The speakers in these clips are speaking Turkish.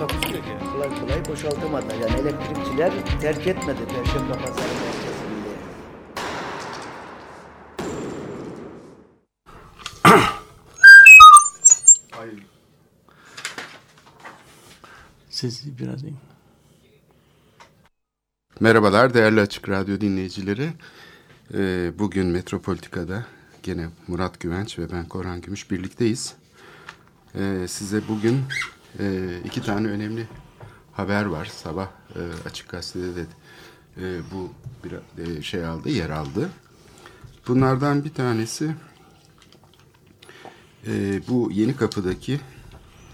Takusu yok yani. kolay kolay boşaltamadı. Yani elektrikçiler terk etmedi Perşembe Pazarı merkezinde. Sesi biraz in. Merhabalar değerli Açık Radyo dinleyicileri. Ee, bugün Metropolitika'da gene Murat Güvenç ve ben Korhan Gümüş birlikteyiz. Ee, size bugün e, iki tane önemli haber var. Sabah e, Açık Gazete'de de e, bu bir e, şey aldı, yer aldı. Bunlardan bir tanesi e, bu Yeni Kapı'daki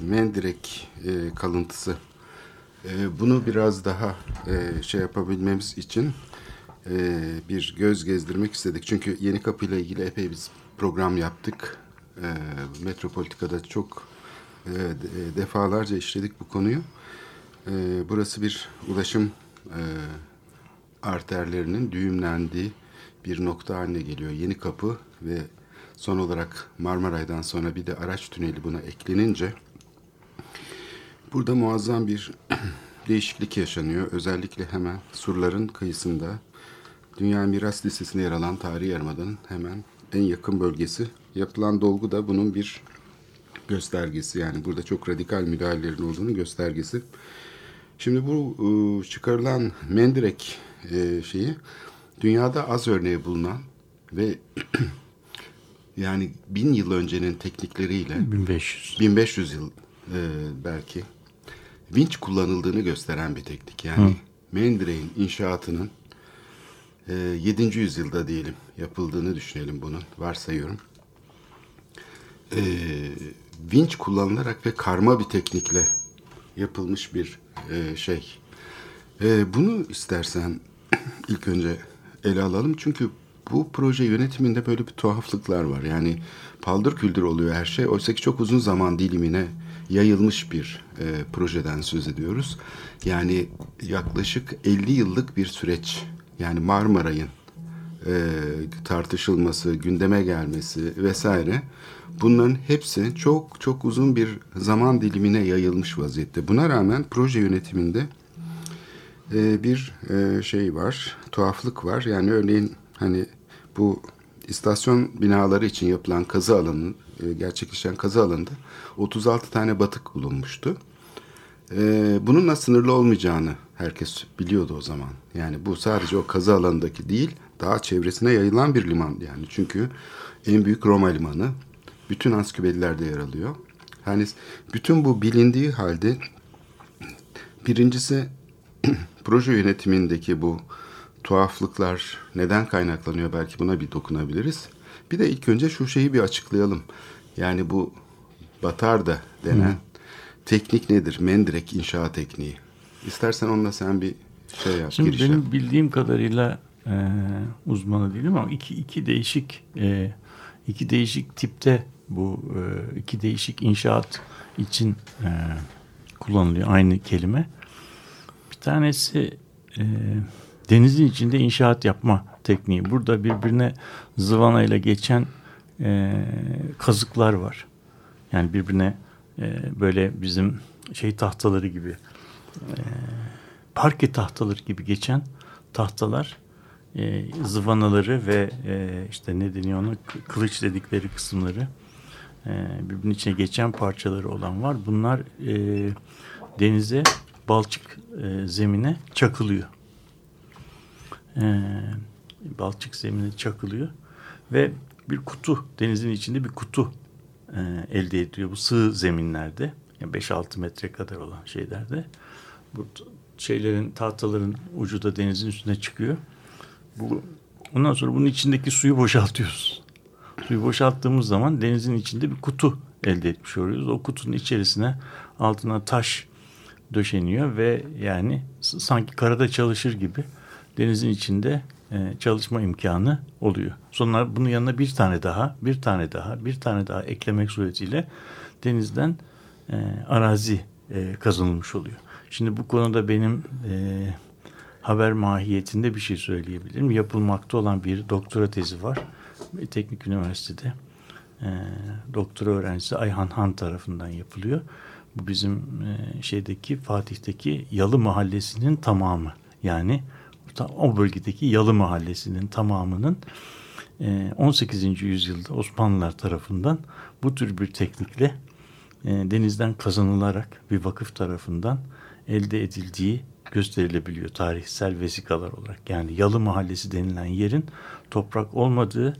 Mendirek e, kalıntısı. E, bunu biraz daha e, şey yapabilmemiz için e, bir göz gezdirmek istedik. Çünkü Yeni Kapı ile ilgili epey biz program yaptık. E, Metropolitika'da çok e, de- defalarca işledik bu konuyu. E, burası bir ulaşım e, arterlerinin düğümlendiği bir nokta haline geliyor. Yeni Kapı ve son olarak Marmaray'dan sonra bir de araç tüneli buna eklenince burada muazzam bir değişiklik yaşanıyor. Özellikle hemen surların kıyısında Dünya Miras Listesi'ne yer alan tarihi yarımadanın hemen en yakın bölgesi. Yapılan dolgu da bunun bir göstergesi. Yani burada çok radikal müdahalelerin olduğunu göstergesi. Şimdi bu e, çıkarılan mendirek e, şeyi dünyada az örneği bulunan ve yani bin yıl öncenin teknikleriyle 1500. 1500 yıl e, belki vinç kullanıldığını gösteren bir teknik. Yani Mendireğin inşaatının e, 7. yüzyılda diyelim yapıldığını düşünelim bunun varsayıyorum. E, vinç kullanılarak ve karma bir teknikle yapılmış bir e, şey. E, bunu istersen ilk önce ele alalım. Çünkü bu proje yönetiminde böyle bir tuhaflıklar var. Yani paldır küldür oluyor her şey. Oysa ki çok uzun zaman dilimine yayılmış bir e, projeden söz ediyoruz. Yani yaklaşık 50 yıllık bir süreç. Yani Marmaray'ın e, tartışılması, gündeme gelmesi vesaire bunların hepsi çok çok uzun bir zaman dilimine yayılmış vaziyette. Buna rağmen proje yönetiminde e, bir e, şey var, tuhaflık var. Yani örneğin hani bu istasyon binaları için yapılan kazı alanının e, gerçekleşen kazı alanında 36 tane batık bulunmuştu. E, bununla sınırlı olmayacağını herkes biliyordu o zaman. Yani bu sadece o kazı alanındaki değil, daha çevresine yayılan bir liman yani. Çünkü en büyük Roma limanı bütün ansiklopedilerde yer alıyor. Yani bütün bu bilindiği halde birincisi proje yönetimindeki bu tuhaflıklar neden kaynaklanıyor belki buna bir dokunabiliriz. Bir de ilk önce şu şeyi bir açıklayalım. Yani bu Batarda denen teknik nedir? Mendirek inşaat tekniği. İstersen onunla sen bir şey yap. Şimdi giriş yap. benim bildiğim kadarıyla e, uzmanı değilim ama iki, iki değişik e, iki değişik tipte bu e, iki değişik inşaat için e, kullanılıyor aynı kelime. Bir tanesi e, denizin içinde inşaat yapma tekniği. Burada birbirine zıvanayla geçen e, kazıklar var. Yani birbirine e, böyle bizim şey tahtaları gibi e, parke tahtaları gibi geçen tahtalar e, zıvanaları ve e, işte ne deniyor onu kılıç dedikleri kısımları e, birbirinin içine geçen parçaları olan var. Bunlar e, denize balçık e, zemine çakılıyor. E, balçık zemine çakılıyor ve bir kutu denizin içinde bir kutu e, elde ediyor bu sığ zeminlerde. Yani 5-6 metre kadar olan şeylerde. Bu şeylerin tahtaların ucu da denizin üstüne çıkıyor. Bu ondan sonra bunun içindeki suyu boşaltıyoruz. Suyu boşalttığımız zaman denizin içinde bir kutu elde etmiş oluyoruz. O kutunun içerisine altına taş döşeniyor ve yani sanki karada çalışır gibi denizin içinde e, çalışma imkanı oluyor. Sonra bunun yanına bir tane daha, bir tane daha, bir tane daha eklemek suretiyle denizden e, arazi e, kazanılmış oluyor. Şimdi bu konuda benim e, haber mahiyetinde bir şey söyleyebilirim. Yapılmakta olan bir doktora tezi var. Teknik Üniversitede e, doktora öğrencisi Ayhan Han tarafından yapılıyor. Bu bizim e, şeydeki Fatih'teki Yalı Mahallesi'nin tamamı. Yani o bölgedeki Yalı Mahallesi'nin tamamının e, 18. yüzyılda Osmanlılar tarafından bu tür bir teknikle e, denizden kazanılarak bir vakıf tarafından elde edildiği gösterilebiliyor tarihsel vesikalar olarak. Yani Yalı Mahallesi denilen yerin toprak olmadığı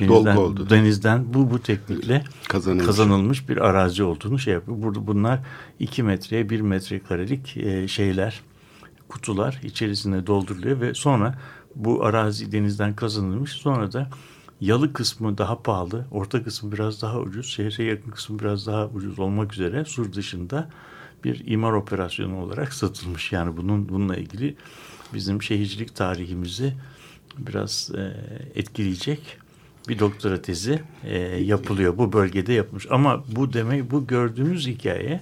denizden, oldu. denizden bu bu teknikle Kazanılmış. kazanılmış bir arazi olduğunu şey yapıyor. Burada bunlar 2 metreye 1 metrekarelik e, şeyler kutular içerisine dolduruluyor ve sonra bu arazi denizden kazanılmış. Sonra da yalı kısmı daha pahalı, orta kısmı biraz daha ucuz, şehre yakın kısmı biraz daha ucuz olmak üzere sur dışında bir imar operasyonu olarak satılmış. Yani bunun bununla ilgili bizim şehircilik tarihimizi biraz e, etkileyecek bir doktora tezi e, yapılıyor. Bu bölgede yapmış. Ama bu demek bu gördüğünüz hikaye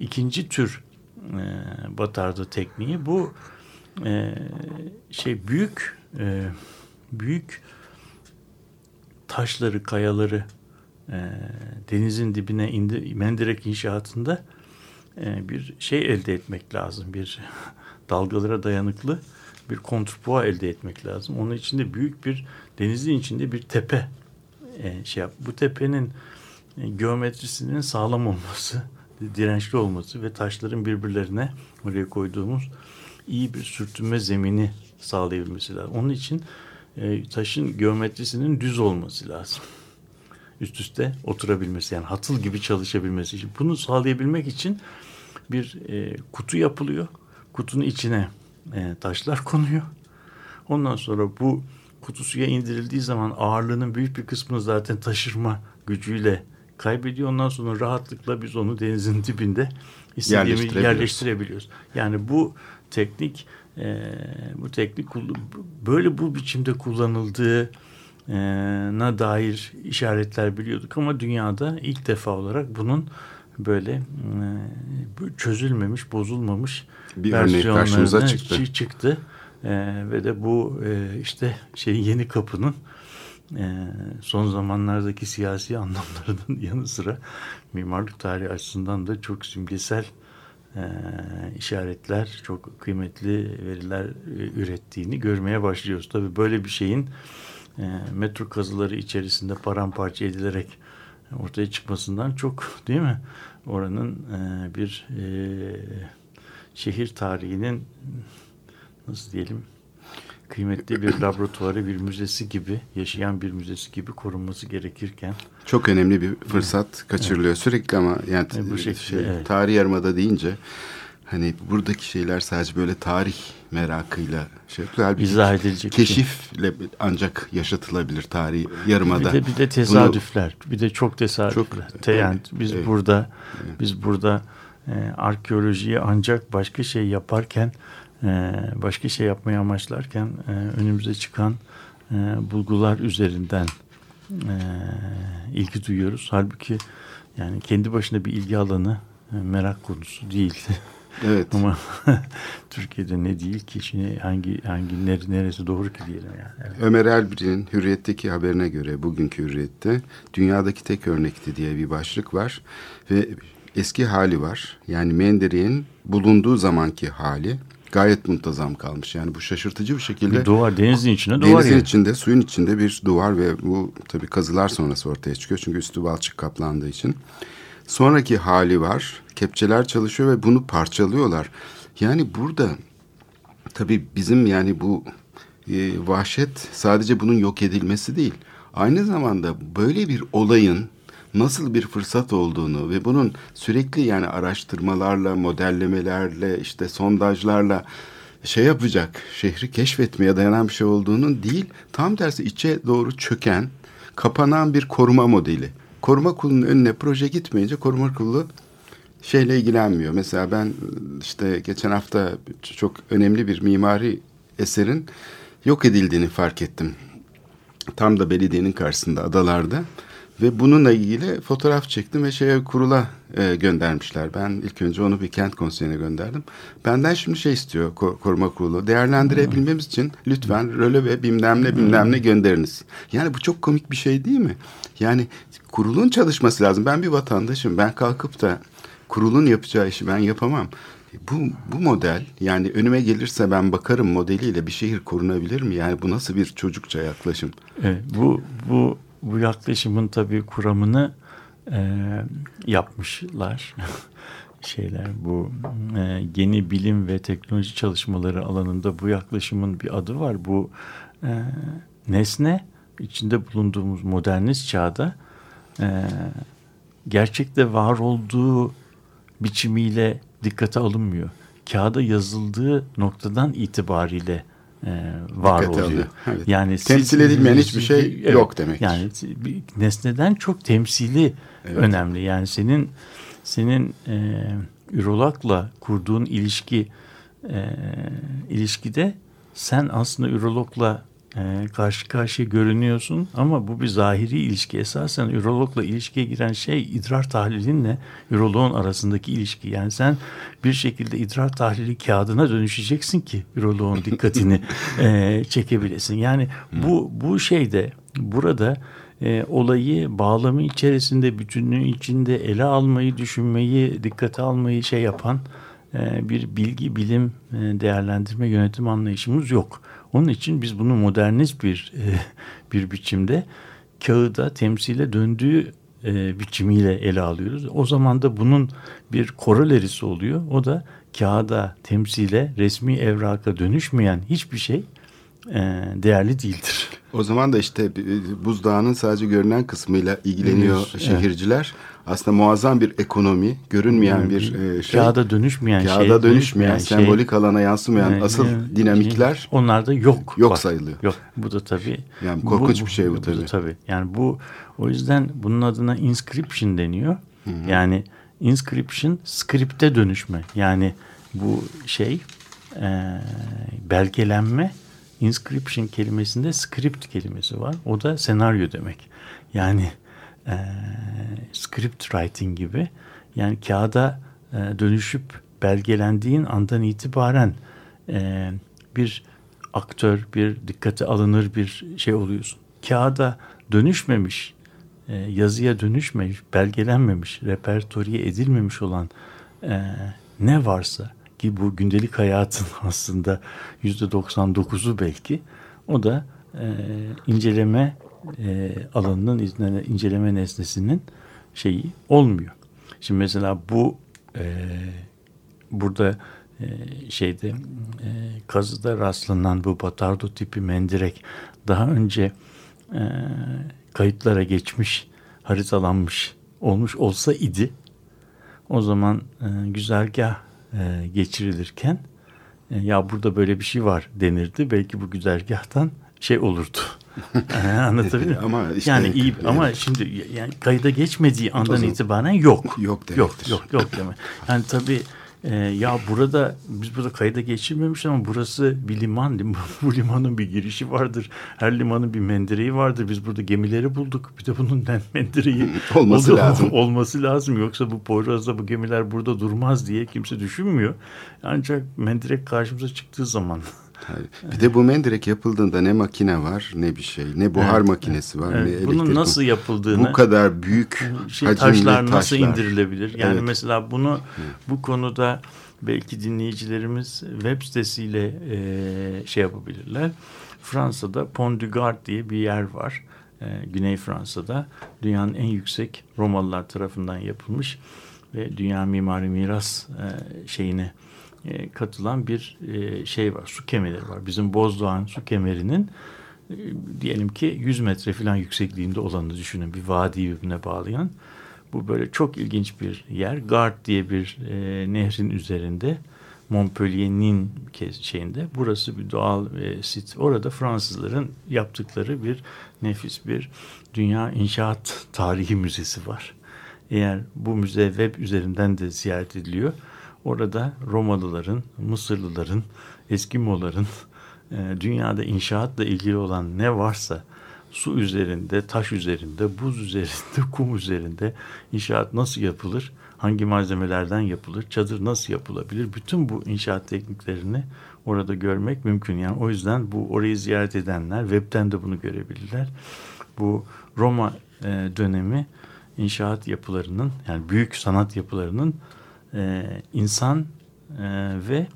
ikinci tür e, batardı tekniği. Bu e, şey büyük e, büyük taşları, kayaları e, denizin dibine indi, mendirek inşaatında bir şey elde etmek lazım. Bir dalgalara dayanıklı bir kontrpua elde etmek lazım. Onun için de büyük bir denizin içinde bir tepe e, şey yap. Bu tepenin e, geometrisinin sağlam olması, dirençli olması ve taşların birbirlerine oraya koyduğumuz iyi bir sürtünme zemini sağlayabilmesi lazım. Onun için e, taşın geometrisinin düz olması lazım. Üst üste oturabilmesi yani hatıl gibi çalışabilmesi için. Bunu sağlayabilmek için bir e, kutu yapılıyor. Kutunun içine e, taşlar konuyor. Ondan sonra bu kutu suya indirildiği zaman ağırlığının büyük bir kısmını zaten taşırma gücüyle kaybediyor. Ondan sonra rahatlıkla biz onu denizin dibinde istediğimiz Yerleştirebiliyoruz. yerleştirebiliyoruz. Yani bu teknik e, bu teknik böyle bu biçimde kullanıldığına dair işaretler biliyorduk ama dünyada ilk defa olarak bunun böyle e, çözülmemiş, bozulmamış Bir örnek karşımıza çıktı. çı- çıktı. E, ve de bu e, işte şey yeni kapının e, son zamanlardaki siyasi anlamlarının yanı sıra mimarlık tarihi açısından da çok simgesel e, işaretler, çok kıymetli veriler e, ürettiğini görmeye başlıyoruz. Tabii böyle bir şeyin e, metro kazıları içerisinde paramparça edilerek ortaya çıkmasından çok değil mi? Oranın e, bir e, şehir tarihinin nasıl diyelim kıymetli bir laboratuvarı, bir müzesi gibi, yaşayan bir müzesi gibi korunması gerekirken Çok önemli bir fırsat kaçırılıyor sürekli ama yani E, bu şekilde, şey, evet. tarih yarımada deyince hani buradaki şeyler sadece böyle tarih merakıyla şey yapıyor. Halbuki izah edilecek şey. keşifle ancak yaşatılabilir tarih yarımada. Bir de bir de tesadüfler, bir de çok tesadüfler. Çok- Te- yani biz evet. burada biz burada e, arkeolojiyi ancak başka şey yaparken e, başka şey yapmayı amaçlarken e, önümüze çıkan e, bulgular üzerinden e, ilgi duyuyoruz. Halbuki yani kendi başına bir ilgi alanı e, merak konusu değil. Evet. Ama Türkiye'de ne değil ki şimdi hangi hangi nere- neresi doğru ki diyelim yani. Evet. Ömer Elbir'in Hürriyet'teki haberine göre bugünkü Hürriyet'te dünyadaki tek örnekti diye bir başlık var ve eski hali var. Yani Menderek'in bulunduğu zamanki hali gayet muntazam kalmış. Yani bu şaşırtıcı bir şekilde Bir duvar denizin içine duvar denizin yani. içinde, suyun içinde bir duvar ve bu tabii kazılar sonrası ortaya çıkıyor. Çünkü üstü balçık kaplandığı için. Sonraki hali var. Kepçeler çalışıyor ve bunu parçalıyorlar. Yani burada tabii bizim yani bu e, vahşet sadece bunun yok edilmesi değil. Aynı zamanda böyle bir olayın nasıl bir fırsat olduğunu ve bunun sürekli yani araştırmalarla, modellemelerle, işte sondajlarla şey yapacak, şehri keşfetmeye dayanan bir şey olduğunun değil, tam tersi içe doğru çöken, kapanan bir koruma modeli. Koruma kurulunun önüne proje gitmeyince koruma kurulu şeyle ilgilenmiyor. Mesela ben işte geçen hafta çok önemli bir mimari eserin yok edildiğini fark ettim. Tam da belediyenin karşısında adalarda. Ve bununla ilgili fotoğraf çektim ve şeye kurula e, göndermişler. Ben ilk önce onu bir kent konseyine gönderdim. Benden şimdi şey istiyor ko- koruma kurulu. Değerlendirebilmemiz için lütfen röle ve bilmem ne bilmem ne gönderiniz. Yani bu çok komik bir şey değil mi? Yani kurulun çalışması lazım. Ben bir vatandaşım. Ben kalkıp da kurulun yapacağı işi ben yapamam. Bu, bu model yani önüme gelirse ben bakarım modeliyle bir şehir korunabilir mi? Yani bu nasıl bir çocukça yaklaşım? Evet, bu bu bu yaklaşımın tabii kuramını e, yapmışlar şeyler bu e, yeni bilim ve teknoloji çalışmaları alanında bu yaklaşımın bir adı var. Bu e, nesne içinde bulunduğumuz modernist çağda e, gerçekte var olduğu biçimiyle dikkate alınmıyor. Kağıda yazıldığı noktadan itibariyle e, var Dikkate oluyor. alıyor, evet. Yani Temsil edilmeyen hiçbir şey yok demek. Yani bir nesneden çok temsili Evet. önemli. Yani senin senin e, ürologla kurduğun ilişki e, ilişkide sen aslında ürologla e, karşı karşıya görünüyorsun ama bu bir zahiri ilişki. Esasen ürologla ilişkiye giren şey idrar tahlilinle üroloğun arasındaki ilişki. Yani sen bir şekilde idrar tahlili kağıdına dönüşeceksin ki üroloğun dikkatini e, çekebilesin. Yani bu bu şeyde burada e, olayı bağlamı içerisinde bütünlüğü içinde ele almayı düşünmeyi dikkate almayı şey yapan e, bir bilgi bilim e, değerlendirme yönetim anlayışımız yok. Onun için biz bunu modernist bir e, bir biçimde kağıda temsile döndüğü e, biçimiyle ele alıyoruz. O zaman da bunun bir korolerisi oluyor. O da kağıda, temsile, resmi evraka dönüşmeyen hiçbir şey e, değerli değildir. O zaman da işte e, buzdağının sadece görünen kısmıyla ilgileniyor Evet. şehirciler. Aslında muazzam bir ekonomi, görünmeyen bir e, şey. Kağıda dönüşmeyen Kağıda şey, dönüşmeyen, şey- sembolik alana yansımayan Yani, asıl yani, dinamikler onlar da yok. yok Bak, sayılıyor. Yok. Bu da tabii. Yani korkunç bir şey bu tabii. tabii. Yani bu o yüzden bunun adına inscription deniyor. Yani inscription script'e dönüşme. Yani bu şey e, belgelenme inscription kelimesinde script kelimesi var. O da senaryo demek. Yani e, script writing gibi. Yani kağıda e, dönüşüp belgelendiğin andan itibaren e, bir aktör, bir dikkate alınır bir şey oluyorsun. Kağıda dönüşmemiş, e, yazıya dönüşmemiş, belgelenmemiş, repertoriye edilmemiş olan e, ne varsa ki bu gündelik hayatın aslında yüzde 99'u belki o da e, inceleme e, alanının izne- inceleme nesnesinin şeyi olmuyor. Şimdi mesela bu e, burada e, şeyde e, kazıda rastlanan bu batardo tipi mendirek daha önce e, kayıtlara geçmiş, haritalanmış olmuş olsa idi o zaman e, güzergah e, geçirilirken e, ya burada böyle bir şey var denirdi. Belki bu güzergahtan şey olurdu. E, Anlatabiliyor muyum? Ama işte- yani iyi Evet. ama şimdi yani kayda geçmediği andan zaman- itibaren yok. Yok Yok demektir. yok yok deme. Yani tabii e, ya burada biz burada kayda geçirmemiş ama burası bir liman. lim- Bu limanın bir girişi vardır. Her limanın bir mendireği vardır. Biz burada gemileri bulduk. Bir de bunun men- mendireği Olması oldu- lazım. olması lazım. Yoksa bu Poyraz'da bu gemiler burada durmaz diye kimse düşünmüyor. Ancak mendirek karşımıza çıktığı zaman. Bir de bu mendirek yapıldığında ne makine var ne bir şey. Ne buhar Evet, makinesi var Evet, ne elektrik. bunun nasıl yapıldığını Bu kadar büyük şey, hacimli taşlar nasıl taşlar. indirilebilir? Yani Evet. mesela bunu bu konuda belki dinleyicilerimiz web sitesiyle e, şey yapabilirler. Fransa'da Pont du Gard diye bir yer var. E, Güney Fransa'da dünyanın en yüksek Romalılar tarafından yapılmış ve Dünya Mimari Miras e, şeyine e, katılan bir e, şey var. Su kemerleri var. Bizim Bozdoğan su kemerinin e, diyelim ki 100 metre falan yüksekliğinde olanı düşünün. Bir vadi birbirine bağlayan. Bu böyle çok ilginç bir yer. Gard diye bir nehrin üzerinde. Montpellier'in şeyinde. Burası bir doğal sit. Orada Fransızların yaptıkları bir nefis bir dünya inşaat tarihi müzesi var. eğer bu müze web üzerinden de ziyaret ediliyor. Orada Romalıların, Mısırlıların, Eskimoların, e, dünyada inşaatla ilgili olan ne varsa su üzerinde, taş üzerinde, buz üzerinde, kum üzerinde inşaat nasıl yapılır? Hangi malzemelerden yapılır? Çadır nasıl yapılabilir? Bütün bu inşaat tekniklerini orada görmek mümkün. Yani o yüzden bu orayı ziyaret edenler webten de bunu görebilirler. Bu Roma e, dönemi inşaat yapılarının yani büyük sanat yapılarının e, insan e, ve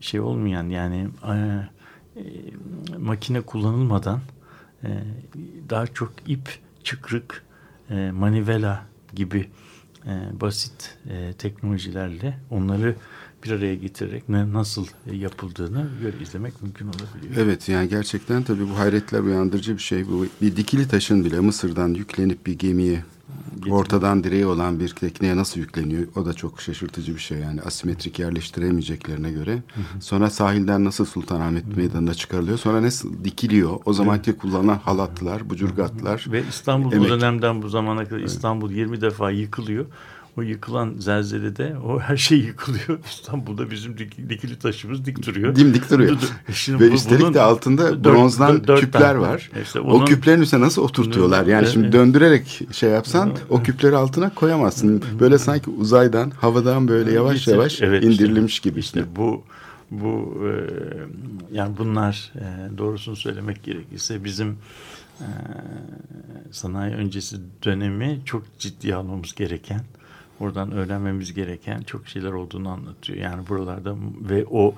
şey olmayan yani e, e, makine kullanılmadan e, daha çok ip, çıkrık, e, manivela gibi e, basit e, teknolojilerle onları bir araya getirerek ne nasıl yapıldığını göre izlemek mümkün olabiliyor. Evet yani gerçekten tabii bu hayretler uyandırıcı bir şey. Bu bir dikili taşın bile Mısır'dan yüklenip bir gemiye Getirmek. ortadan direği olan bir tekneye nasıl yükleniyor? O da çok şaşırtıcı bir şey yani asimetrik yerleştiremeyeceklerine göre. Sonra sahilden nasıl Sultanahmet Meydanı'na çıkarılıyor? Sonra nasıl dikiliyor? O zamanki kullanılan halatlar, bucurgatlar. Ve İstanbul Emek. o dönemden bu zamana kadar İstanbul 20 defa yıkılıyor. O yıkılan zelzelede o her şey yıkılıyor. İstanbul'da bizim dik- dikili taşımız dik duruyor. Dimdik duruyor. Şimdi Ve bu- üstelik bunun de altında bronzdan dört- küpler tane. var. İşte O onun- küplerin üstüne nasıl oturtuyorlar? Yani Evet, şimdi evet. döndürerek şey yapsan o küpleri altına koyamazsın. Böyle sanki uzaydan, havadan böyle yavaş Getir- yavaş evet, işte. indirilmiş gibi işte. İşte bu bu e, yani bunlar e, doğrusunu söylemek gerekirse bizim e, sanayi öncesi dönemi çok ciddi almamız gereken oradan öğrenmemiz gereken çok şeyler olduğunu anlatıyor. Yani buralarda ve o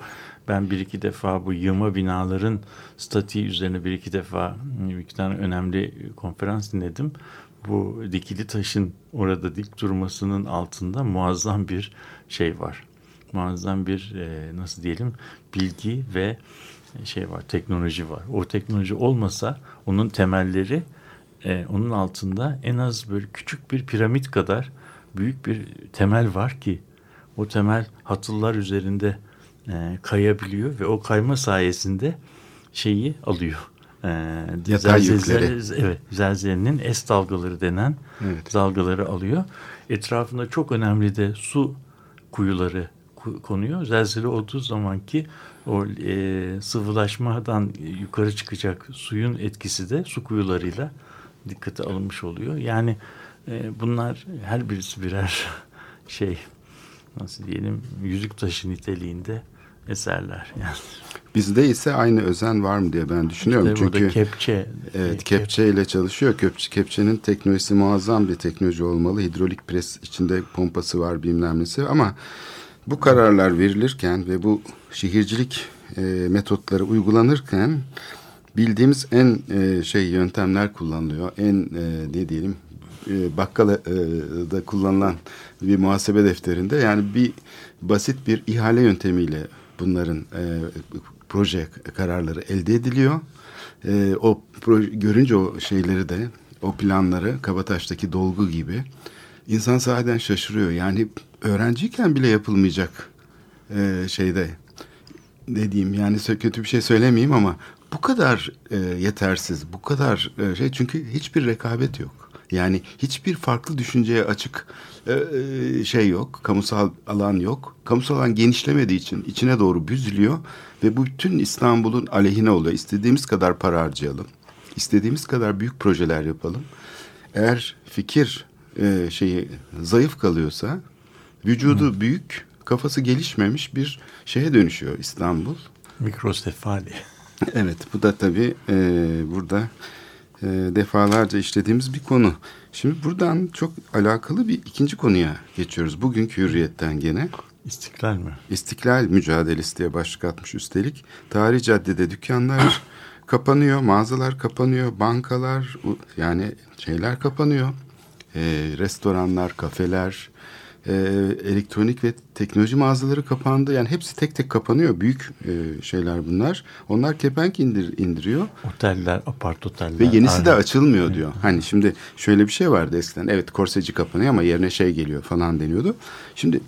ben bir iki defa bu yığma binaların statiği üzerine bir iki defa bir iki tane önemli konferans dinledim. Bu dikili taşın orada dik durmasının altında muazzam bir şey var muazzam bir e, nasıl diyelim bilgi ve şey var teknoloji var. O teknoloji olmasa onun temelleri e, onun altında en az böyle küçük bir piramit kadar büyük bir temel var ki o temel hatıllar üzerinde e, kayabiliyor ve o kayma sayesinde şeyi alıyor. E, Yatay zelzele- yükleri. Evet, zelzelenin es dalgaları denen Evet. dalgaları alıyor. Etrafında çok önemli de su kuyuları ku- konuyor. Zelzele olduğu zaman ki o e, sıvılaşmadan yukarı çıkacak suyun etkisi de su kuyularıyla dikkate alınmış oluyor. Yani e, bunlar her birisi birer şey nasıl diyelim yüzük taşı niteliğinde eserler. Yani Bizde ise aynı özen var mı diye ben düşünüyorum. işte Çünkü kepçe Evet, e, kepçe ile çalışıyor. Kepçe, kepçenin teknolojisi muazzam bir teknoloji olmalı. Hidrolik pres içinde pompası var bilmem nesi ama bu kararlar verilirken ve bu şehircilik e, metotları uygulanırken bildiğimiz en e, şey yöntemler kullanılıyor. En e, ne diyelim e, bakkala e, da kullanılan bir muhasebe defterinde yani bir basit bir ihale yöntemiyle bunların e, proje kararları elde ediliyor. E, o proje, görünce o şeyleri de o planları Kabataş'taki dolgu gibi insan sahiden şaşırıyor. Yani öğrenciyken bile yapılmayacak e, şeyde ne diyeyim yani kötü bir şey söylemeyeyim ama bu kadar e, yetersiz, bu kadar e, şey çünkü hiçbir rekabet yok. Yani hiçbir farklı düşünceye açık e, e, şey yok, kamusal alan yok. Kamusal alan genişlemediği için içine doğru büzülüyor ve bu bütün İstanbul'un aleyhine oluyor. İstediğimiz kadar para harcayalım, istediğimiz kadar büyük projeler yapalım. Eğer fikir e, şeyi zayıf kalıyorsa, vücudu büyük, kafası gelişmemiş bir şeye dönüşüyor İstanbul. mikrosefali. Evet bu da tabii e, burada e, defalarca işlediğimiz bir konu. Şimdi buradan çok alakalı bir ikinci konuya geçiyoruz. Bugünkü hürriyetten gene. İstiklal mi? İstiklal mücadelesi diye başlık atmış üstelik. Tarih caddede dükkanlar kapanıyor, mağazalar kapanıyor, bankalar yani şeyler kapanıyor. E, restoranlar, kafeler, e, elektronik ve teknoloji mağazaları kapandı. Yani hepsi tek tek kapanıyor. Büyük e, şeyler bunlar. Onlar kepenk indir, indiriyor. Oteller, apart oteller. Ve yenisi de Aynen. açılmıyor diyor. Hani şimdi şöyle bir şey vardı eskiden. Evet korseci kapanıyor ama yerine şey geliyor falan deniyordu. Şimdi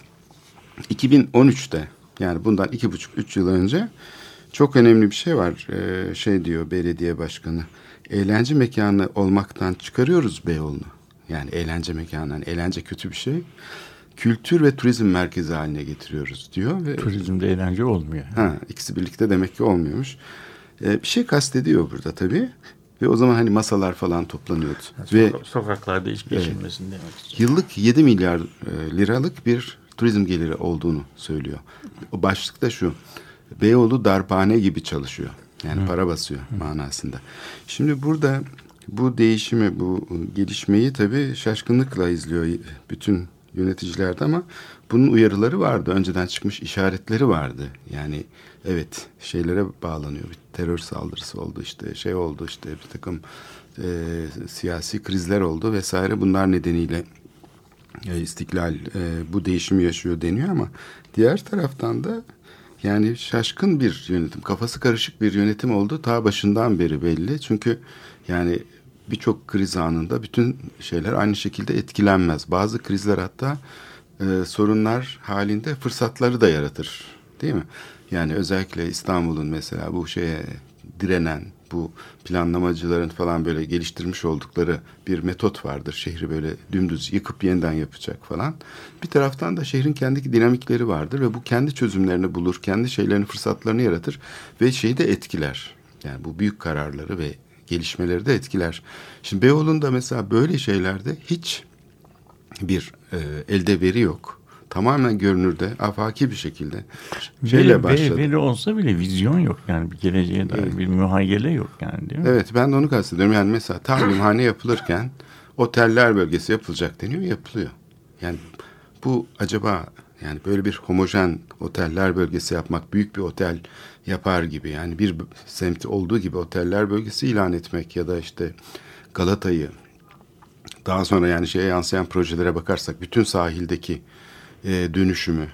2013'te yani bundan iki buçuk üç yıl önce çok önemli bir şey var. Ee, şey diyor belediye başkanı. Eğlence mekanı olmaktan çıkarıyoruz Beyoğlu'nu. Yani eğlence mekanı, yani eğlence kötü bir şey. Kültür ve turizm merkezi haline getiriyoruz diyor. Ve Turizmde eğlence olmuyor. Ha, ikisi birlikte demek ki olmuyormuş. Ee, bir şey kastediyor burada tabii. Ve o zaman hani masalar falan toplanıyordu. Ve Soka- sokaklarda iş geçirmesin demek istiyor. yıllık 7 milyar e, liralık bir turizm geliri olduğunu söylüyor. O başlıkta şu. Beyoğlu darphane gibi çalışıyor. Yani para basıyor manasında. Şimdi burada bu değişimi, bu gelişmeyi tabii şaşkınlıkla izliyor bütün yöneticilerde ama bunun uyarıları vardı. Önceden çıkmış işaretleri vardı. Yani evet şeylere bağlanıyor. Bir terör saldırısı oldu işte şey oldu işte bir takım e, siyasi krizler oldu vesaire. Bunlar nedeniyle e, istiklal e, bu değişimi yaşıyor deniyor ama diğer taraftan da yani şaşkın bir yönetim, kafası karışık bir yönetim oldu ta başından beri belli. Çünkü yani birçok kriz anında bütün şeyler aynı şekilde etkilenmez. Bazı krizler hatta e, sorunlar halinde fırsatları da yaratır. Değil mi? Yani özellikle İstanbul'un mesela bu şeye direnen, bu planlamacıların falan böyle geliştirmiş oldukları bir metot vardır. Şehri böyle dümdüz yıkıp yeniden yapacak falan. Bir taraftan da şehrin kendi dinamikleri vardır ve bu kendi çözümlerini bulur, kendi şeylerini, fırsatlarını yaratır ve şeyi de etkiler. Yani bu büyük kararları ve gelişmeleri de etkiler. Şimdi Beyoğlu'nda mesela böyle şeylerde hiç bir e, elde veri yok. Tamamen görünürde, afaki bir şekilde şeyle Veri, başladı. veri, olsa bile vizyon yok yani bir geleceğe dair bir muhayyele yok yani değil mi? Evet ben de onu kastediyorum. Yani mesela talimhane yapılırken oteller bölgesi yapılacak deniyor yapılıyor. Yani bu acaba yani böyle bir homojen oteller bölgesi yapmak büyük bir otel yapar gibi yani bir semti olduğu gibi oteller bölgesi ilan etmek ya da işte Galata'yı daha sonra yani şeye yansıyan projelere bakarsak bütün sahildeki e, dönüşümü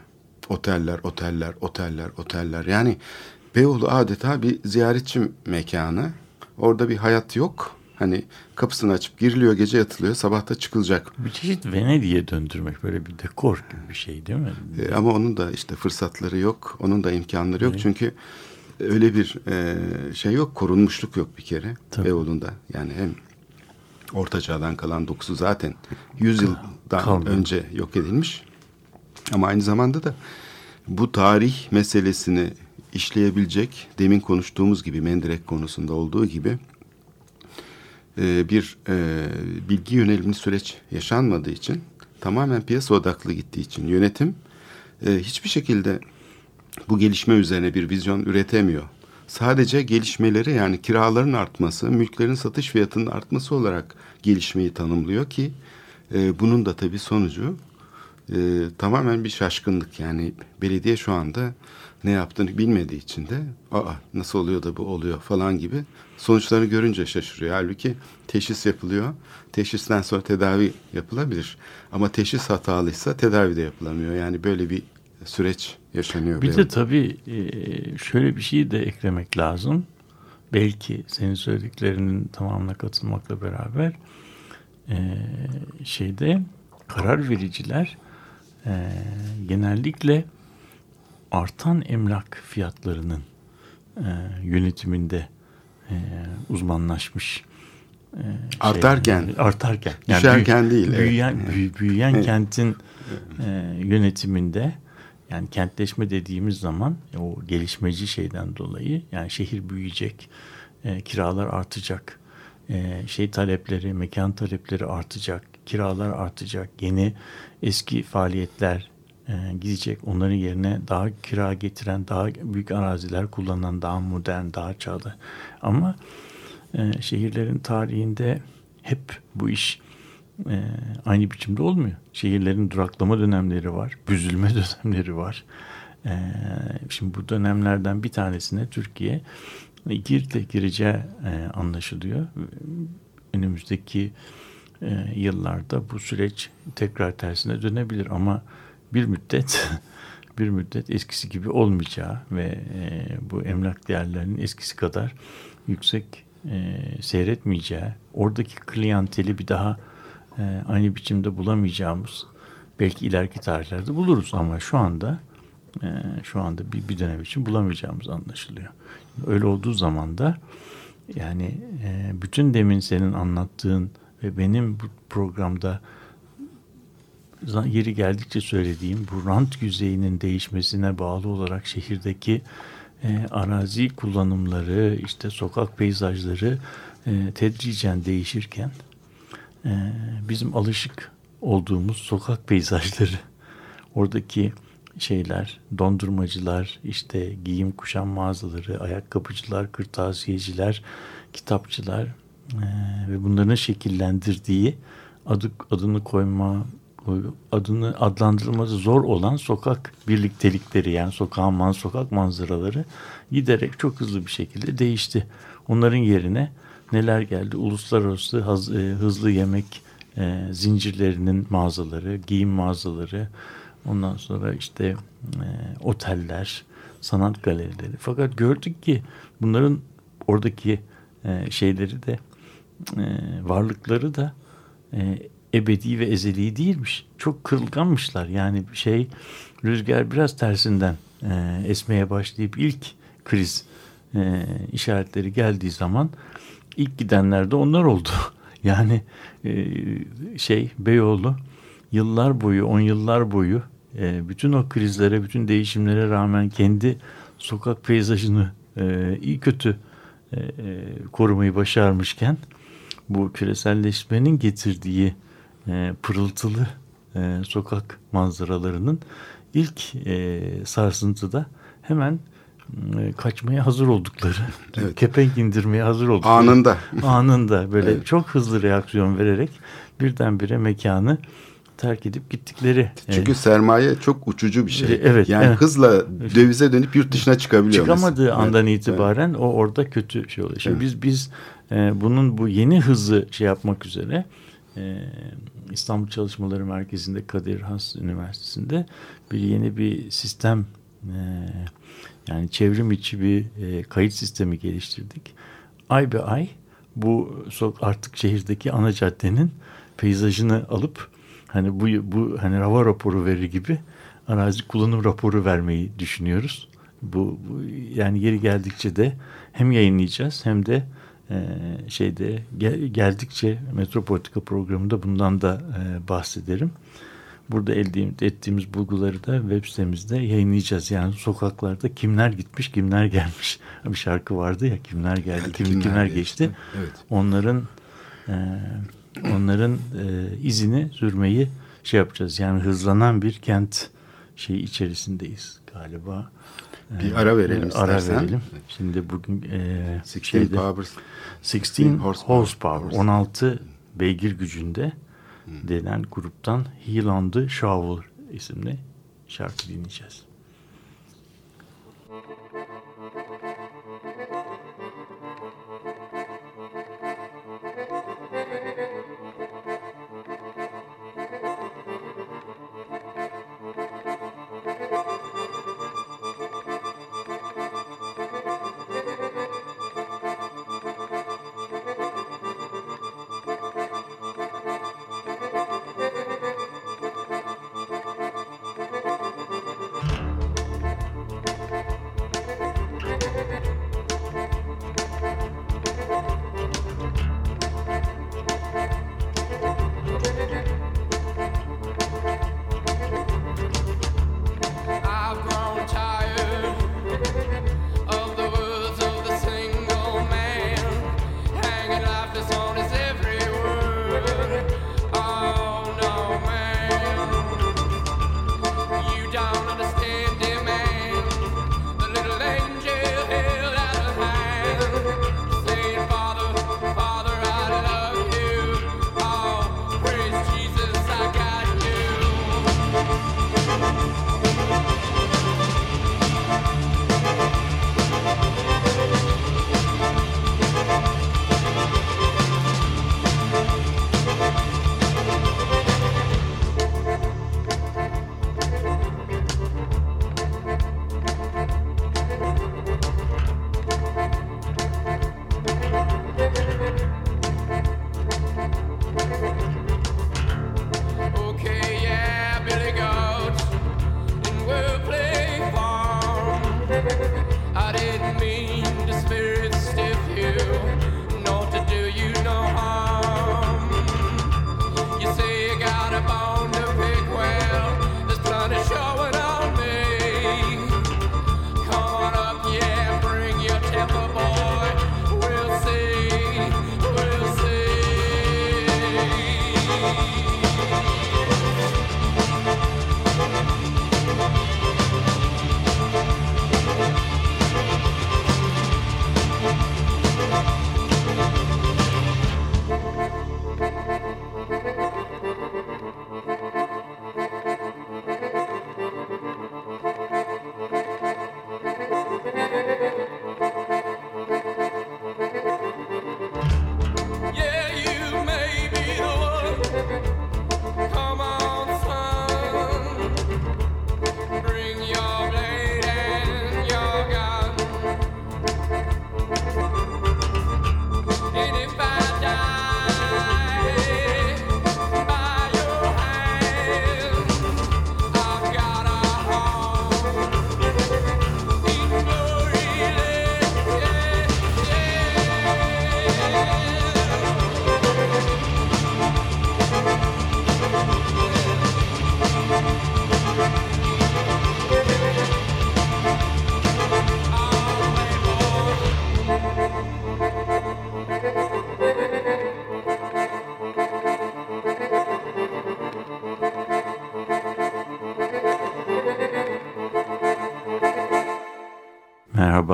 oteller, oteller, oteller, oteller yani Beyoğlu adeta bir ziyaretçi mekanı. Orada bir hayat yok. Hani kapısını açıp giriliyor, gece yatılıyor, sabahta çıkılacak. Bir çeşit Venedik'e döndürmek böyle bir dekor gibi bir şey değil mi? E, ama onun da işte fırsatları yok, onun da imkanları yok. Çünkü öyle bir e, şey yok, korunmuşluk yok bir kere Tabii. Beyoğlu'nda. Yani hem Orta Çağ'dan kalan dokusu zaten 100 yıldan Kaldı. önce yok edilmiş. Ama aynı zamanda da bu tarih meselesini işleyebilecek, demin konuştuğumuz gibi Mendirek konusunda olduğu gibi e, bir e, bilgi yönelimli süreç yaşanmadığı için tamamen piyasa odaklı gittiği için yönetim e, hiçbir şekilde bu gelişme üzerine bir vizyon üretemiyor. Sadece gelişmeleri yani kiraların artması, mülklerin satış fiyatının artması olarak gelişmeyi tanımlıyor ki e, bunun da tabii sonucu e, tamamen bir şaşkınlık. Yani belediye şu anda ne yaptığını bilmediği için de aa nasıl oluyor da bu oluyor falan gibi sonuçlarını görünce şaşırıyor. Halbuki teşhis yapılıyor. Teşhisten sonra tedavi yapılabilir. Ama teşhis hatalıysa tedavi de yapılamıyor. Yani böyle bir süreç yaşanıyor. Bir de tabii e, şöyle bir şey de eklemek lazım. Belki senin söylediklerinin tamamına katılmakla beraber e, şeyde karar vericiler e, genellikle artan emlak fiyatlarının e, yönetiminde e, uzmanlaşmış. e, Artarken. artarken Düşerken değil, evet. Büyüyen, büyü- büyüyen Evet. kentin e, yönetiminde yani kentleşme dediğimiz zaman e, o gelişmeci şeyden dolayı yani şehir büyüyecek, e, kiralar artacak, e, şey talepleri, mekan talepleri artacak, kiralar artacak, yeni eski faaliyetler e, gidecek. Onların yerine daha kira getiren, daha büyük araziler kullanan, daha modern, daha çağda. Ama e, şehirlerin tarihinde hep bu iş e, aynı biçimde olmuyor. Şehirlerin duraklama dönemleri var, büzülme dönemleri var. E, şimdi bu dönemlerden bir tanesine Türkiye girdi, gireceği e, anlaşılıyor. Önümüzdeki e, yıllarda bu süreç tekrar tersine dönebilir ama bir müddet bir müddet eskisi gibi olmayacağı ve e, bu emlak değerlerinin eskisi kadar yüksek e, seyretmeyeceği, oradaki kliyanteli bir daha e, aynı biçimde bulamayacağımız belki ileriki tarihlerde buluruz ama şu anda e, şu anda bir, bir dönem için bulamayacağımız anlaşılıyor. Öyle olduğu zaman da yani e, bütün demin senin anlattığın ve benim bu programda yeri geldikçe söylediğim bu rant yüzeyinin değişmesine bağlı olarak şehirdeki e, arazi kullanımları, işte sokak peyzajları e, tedricen değişirken e, bizim alışık olduğumuz sokak peyzajları, oradaki şeyler, dondurmacılar, işte giyim kuşam mağazaları, ayakkabıcılar, kırtasiyeciler, kitapçılar e, ve bunların şekillendirdiği adı, adını koyma, adını adlandırılması zor olan sokak birliktelikleri yani sokağın man, sokak manzaraları giderek çok hızlı bir şekilde değişti. Onların yerine neler geldi? Uluslararası e, hızlı yemek e, zincirlerinin mağazaları, giyim mağazaları, ondan sonra işte e, oteller, sanat galerileri. Fakat gördük ki bunların oradaki şeyleri de varlıkları da ebedi ve ezeli değilmiş. Çok kırılganmışlar. Yani şey rüzgar biraz tersinden e, esmeye başlayıp ilk kriz e, işaretleri geldiği zaman ilk gidenler de onlar oldu. Yani e, şey Beyoğlu yıllar boyu, on yıllar boyu e, bütün o krizlere, bütün değişimlere rağmen kendi sokak peyzajını e, iyi kötü e, e korumayı başarmışken bu küreselleşmenin getirdiği e, pırıltılı e, sokak manzaralarının ilk e, sarsıntıda hemen e, kaçmaya hazır oldukları, evet. kepenk indirmeye hazır oldukları. Anında. Anında böyle evet. çok hızlı reaksiyon vererek birdenbire mekanı terk edip gittikleri. Çünkü e, sermaye çok uçucu bir şey. Evet. Yani evet. hızla dövize dönüp yurt dışına çıkabiliyor. Çıkamadığı mesela. andan evet. itibaren evet. o orada kötü şey oluyor. Şimdi evet. biz biz e, bunun bu yeni hızı şey yapmak üzere e, İstanbul Çalışmaları Merkezi'nde Kadir Has Üniversitesi'nde bir yeni bir sistem e, yani çevrim içi bir e, kayıt sistemi geliştirdik. Ay be ay bu artık şehirdeki ana caddenin peyzajını alıp hani bu bu hani hava raporu verir gibi arazi kullanım raporu vermeyi düşünüyoruz. Bu, bu yani yeri geldikçe de hem yayınlayacağız hem de şeyde gel, geldikçe Metropolitika programında bundan da e, bahsederim. Burada elde ettiğimiz bulguları da web sitemizde yayınlayacağız. Yani sokaklarda kimler gitmiş, kimler gelmiş. Bir şarkı vardı ya kimler geldi, kim, kimler, kimler geçti. geçti. Evet. Onların e, onların e, izini sürmeyi şey yapacağız. Yani hızlanan bir kent şey içerisindeyiz galiba. Bir ara verelim ara istersen. verelim. Şimdi bugün e, 16 şeyde, powers, 16 horsepower, horsepower 16 beygir gücünde hmm. denen gruptan Heal on the Shovel isimli şarkı dinleyeceğiz.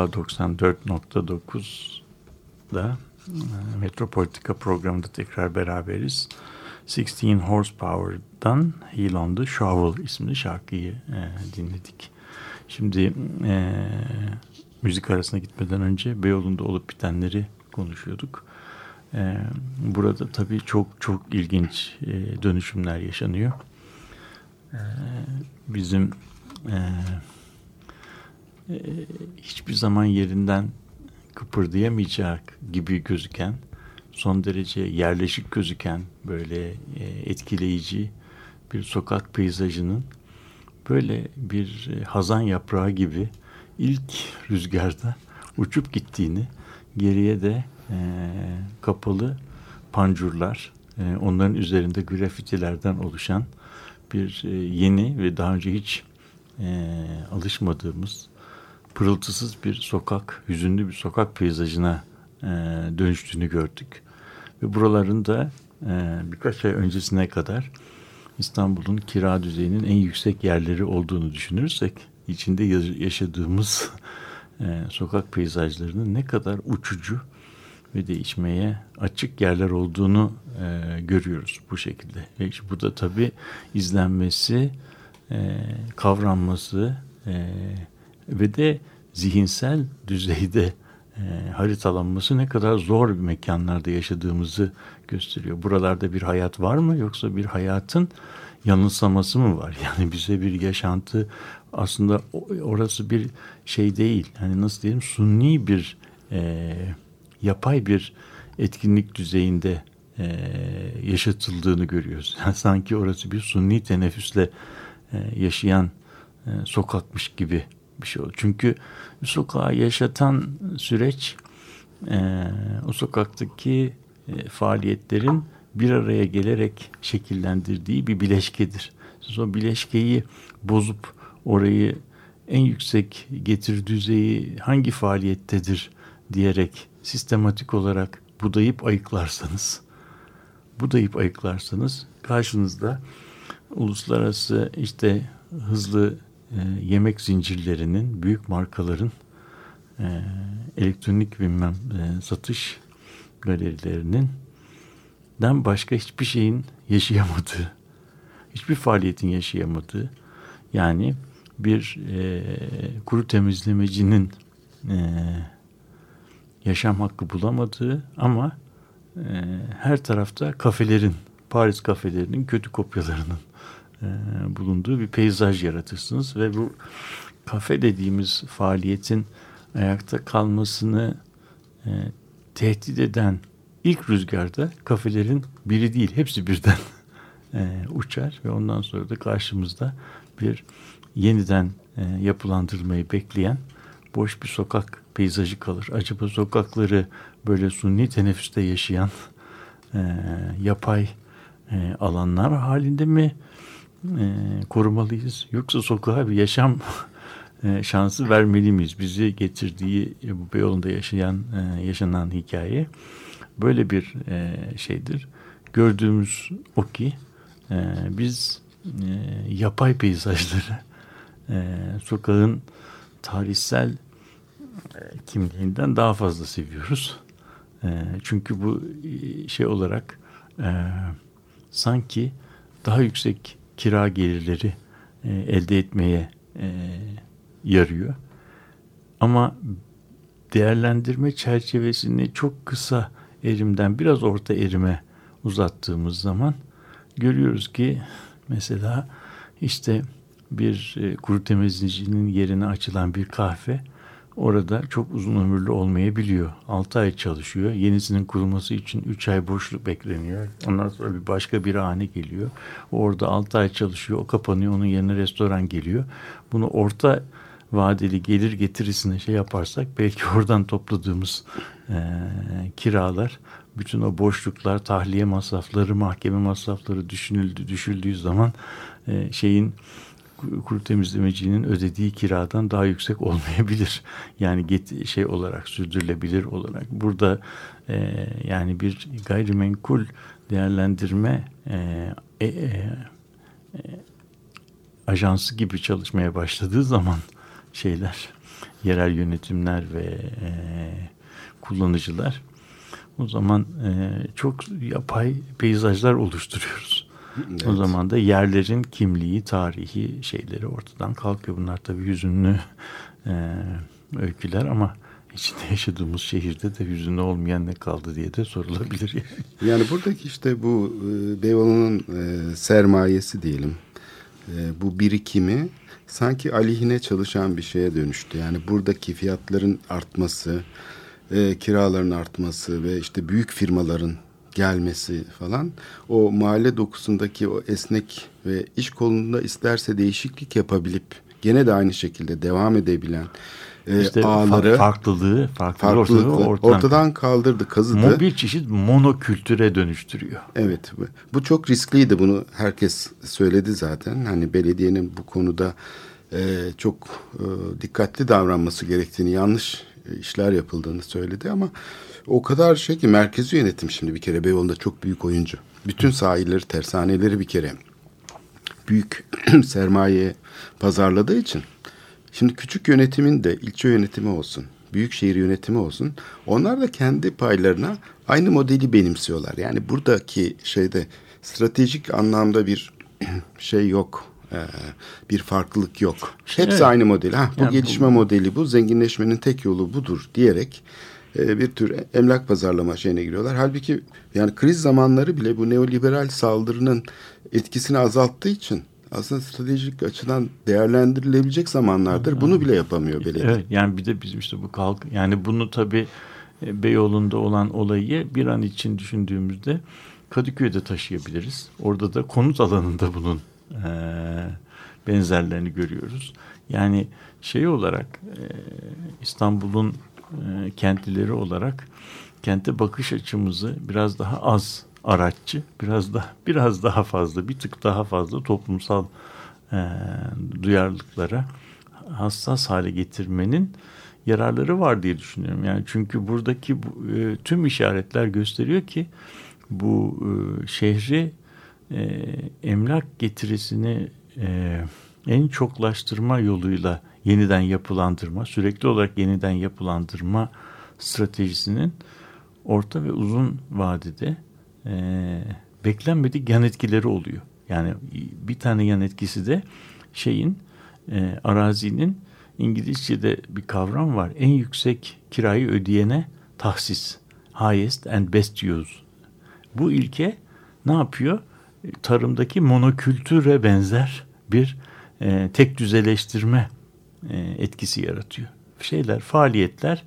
94.9'da e, Metropolitika programında tekrar beraberiz. 16 Horsepower'dan Heal on the Shovel isimli şarkıyı e, dinledik. Şimdi e, müzik arasına gitmeden önce Beyoğlu'nda olup bitenleri konuşuyorduk. E, burada tabii çok çok ilginç e, dönüşümler yaşanıyor. E, bizim e, e, hiçbir zaman yerinden kıpırdayamayacak gibi gözüken, son derece yerleşik gözüken böyle e, etkileyici bir sokak peyzajının böyle bir e, hazan yaprağı gibi ilk rüzgarda uçup gittiğini, geriye de e, kapalı pancurlar, onların üzerinde grafitilerden oluşan bir yeni ve daha önce hiç alışmadığımız pırıltısız bir sokak, hüzünlü bir sokak peyzajına e, dönüştüğünü gördük. Ve buraların da e, birkaç ay öncesine kadar İstanbul'un kira düzeyinin en yüksek yerleri olduğunu düşünürsek içinde yaşadığımız e, sokak peyzajlarının ne kadar uçucu ve değişmeye açık yerler olduğunu e, görüyoruz bu şekilde. Ve işte bu da tabii izlenmesi, e, kavranması e, ve de zihinsel düzeyde e, haritalanması ne kadar zor bir mekanlarda yaşadığımızı gösteriyor. Buralarda bir hayat var mı yoksa bir hayatın yanılsaması mı var? Yani bize bir yaşantı aslında orası bir şey değil. Hani nasıl diyelim sunni bir e, yapay bir etkinlik düzeyinde e, yaşatıldığını görüyoruz. Yani sanki orası bir sunni teneffüsle e, yaşayan e, sokakmış gibi bir şey oldu. Çünkü sokağı yaşatan süreç e, o sokaktaki e, faaliyetlerin bir araya gelerek şekillendirdiği bir bileşkedir. Siz o bileşkeyi bozup orayı en yüksek getir düzeyi hangi faaliyettedir diyerek sistematik olarak budayıp ayıklarsanız budayıp ayıklarsanız karşınızda uluslararası işte hızlı yemek zincirlerinin, büyük markaların e, elektronik bilmem e, satış galerilerinin den başka hiçbir şeyin yaşayamadığı, hiçbir faaliyetin yaşayamadığı, yani bir e, kuru temizlemecinin e, yaşam hakkı bulamadığı ama e, her tarafta kafelerin, Paris kafelerinin kötü kopyalarının e, bulunduğu bir peyzaj yaratırsınız ve bu kafe dediğimiz faaliyetin ayakta kalmasını e, tehdit eden ilk rüzgarda kafelerin biri değil hepsi birden e, uçar ve ondan sonra da karşımızda bir yeniden e, yapılandırmayı bekleyen boş bir sokak peyzajı kalır. Acaba sokakları böyle sunni teneffüste yaşayan e, yapay e, alanlar halinde mi e, korumalıyız? Yoksa sokağa bir yaşam e, şansı vermeli miyiz? Bizi getirdiği bu Beyoğlu'nda yaşayan e, yaşanan hikaye böyle bir e, şeydir. Gördüğümüz o ki e, biz e, yapay peyzajları e, sokağın tarihsel e, kimliğinden daha fazla seviyoruz. E, çünkü bu e, şey olarak e, sanki daha yüksek kira gelirleri e, elde etmeye e, yarıyor. Ama değerlendirme çerçevesini çok kısa erimden biraz orta erime uzattığımız zaman görüyoruz ki mesela işte bir e, kuru temizleyicinin yerine açılan bir kahve orada çok uzun ömürlü olmayabiliyor. 6 ay çalışıyor. Yenisinin kurulması için 3 ay boşluk bekleniyor. Ondan sonra bir başka bir hane geliyor. Orada 6 ay çalışıyor. O kapanıyor. Onun yerine restoran geliyor. Bunu orta vadeli gelir getirisine şey yaparsak belki oradan topladığımız e, kiralar bütün o boşluklar, tahliye masrafları, mahkeme masrafları düşünüldü, düşüldüğü zaman e, şeyin kuru temizlemecinin ödediği kiradan daha yüksek olmayabilir. Yani get, şey olarak sürdürülebilir olarak. Burada e, yani bir gayrimenkul değerlendirme e, e, e, ajansı gibi çalışmaya başladığı zaman şeyler yerel yönetimler ve e, kullanıcılar o zaman e, çok yapay peyzajlar oluşturuyoruz. Evet. O zaman da yerlerin kimliği, tarihi şeyleri ortadan kalkıyor. Bunlar tabii hüzünlü e, öyküler ama içinde yaşadığımız şehirde de hüzünlü olmayan ne kaldı diye de sorulabilir. Yani. Yani buradaki işte bu e, Beyoğlu'nun e, sermayesi diyelim. E, bu birikimi sanki aleyhine çalışan bir şeye dönüştü. Yani buradaki fiyatların artması, e, kiraların artması ve işte büyük firmaların gelmesi falan o mahalle dokusundaki o esnek ve iş kolunda isterse değişiklik yapabilip gene de aynı şekilde devam edebilen e, İşte ağları fa- farklılığı, farklılığı ortadan, ortadan, ortadan kaldırdı, kazıdı. Bir çeşit monokültüre dönüştürüyor. Evet, bu- bu çok riskliydi. Bunu herkes söyledi zaten. Hani belediyenin bu konuda e, çok e, dikkatli davranması gerektiğini, yanlış e, işler yapıldığını söyledi ama o kadar şey ki merkezi yönetim şimdi bir kere Beyoğlu'nda çok büyük oyuncu. Bütün sahilleri, tersaneleri bir kere büyük sermaye pazarladığı için şimdi küçük yönetimin de ilçe yönetimi olsun, büyükşehir yönetimi olsun onlar da kendi paylarına aynı modeli benimsiyorlar. Yani buradaki şeyde stratejik anlamda bir şey yok. Ee, bir farklılık yok. Hepsi Evet. aynı model. Ha, bu Yani bu- gelişme modeli bu. Zenginleşmenin tek yolu budur diyerek e, bir tür emlak pazarlama şeyine giriyorlar. Halbuki yani kriz zamanları bile bu neoliberal saldırının etkisini azalttığı için aslında stratejik açıdan değerlendirilebilecek zamanlardır. Bunu bile yapamıyor belediye. Evet yani bir de bizim işte bu kalk yani bunu tabii e, Beyoğlu'nda olan olayı bir an için düşündüğümüzde Kadıköy'de taşıyabiliriz. Orada da konut alanında bunun e, benzerlerini görüyoruz. Yani şey olarak e, İstanbul'un e, kentlileri olarak kente bakış açımızı biraz daha az araççı, biraz da biraz daha fazla, bir tık daha fazla toplumsal e, duyarlılıklara hassas hale getirmenin yararları var diye düşünüyorum. Yani çünkü buradaki bu, e, tüm işaretler gösteriyor ki bu e, şehri e, emlak getirisini e, en çoklaştırma yoluyla yeniden yapılandırma, sürekli olarak yeniden yapılandırma stratejisinin orta ve uzun vadede e, beklenmedik yan etkileri oluyor. Yani bir tane yan etkisi de şeyin e, arazinin İngilizce'de bir kavram var. En yüksek kirayı ödeyene tahsis. Highest and best use. Bu ilke ne yapıyor? E, Tarımdaki monokültüre benzer bir e, tek düzeleştirme e, etkisi yaratıyor. Şeyler, faaliyetler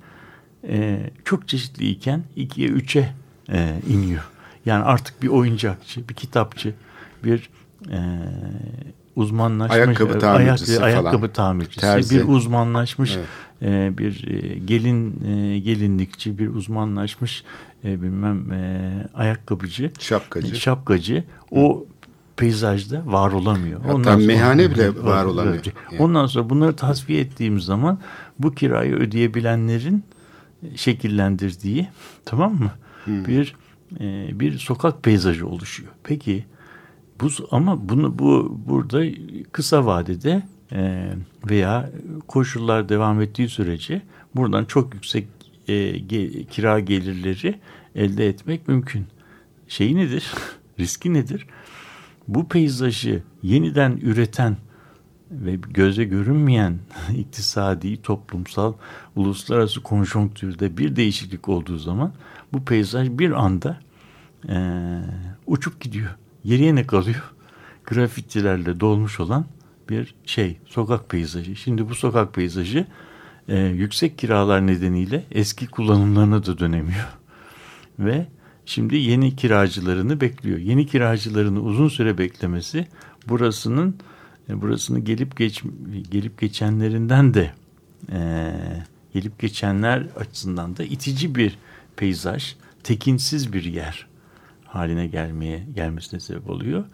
e, çok çeşitliyken ikiye üçe e, iniyor. Yani artık bir oyuncakçı, bir kitapçı, bir e, uzmanlaşmış Ayakkabı tamircisi falan. ayakkabı tamircisi, Terzi. bir uzmanlaşmış Evet. e, bir e, gelin e, gelinlikçi, bir uzmanlaşmış e, bilmem e, ayakkabıcı, Şapkacı. şapkacı o peyzajda var olamıyor. Hatta meyhane bile var olamıyor. Yani. Ondan sonra bunları tasfiye ettiğimiz zaman bu kirayı ödeyebilenlerin şekillendirdiği tamam mı? Hmm. Bir e, bir sokak peyzajı oluşuyor. Peki bu ama bunu bu burada kısa vadede e, veya koşullar devam ettiği sürece buradan çok yüksek e, ge- kira gelirleri elde etmek mümkün. Şeyi nedir? Riski nedir? Bu peyzajı yeniden üreten ve göze görünmeyen iktisadi, toplumsal, uluslararası konjonktürde bir değişiklik olduğu zaman bu peyzaj bir anda e, uçup gidiyor. Geriye ne kalıyor? Grafitilerle dolmuş olan bir şey, sokak peyzajı. Şimdi bu sokak peyzajı e, yüksek kiralar nedeniyle eski kullanımlarına da dönemiyor. Ve şimdi yeni kiracılarını bekliyor. Yeni kiracılarını uzun süre beklemesi burasının e, burasını gelip geç gelip geçenlerinden de e, gelip geçenler açısından da itici bir peyzaj, tekinsiz bir yer haline gelmeye gelmesine sebep oluyor.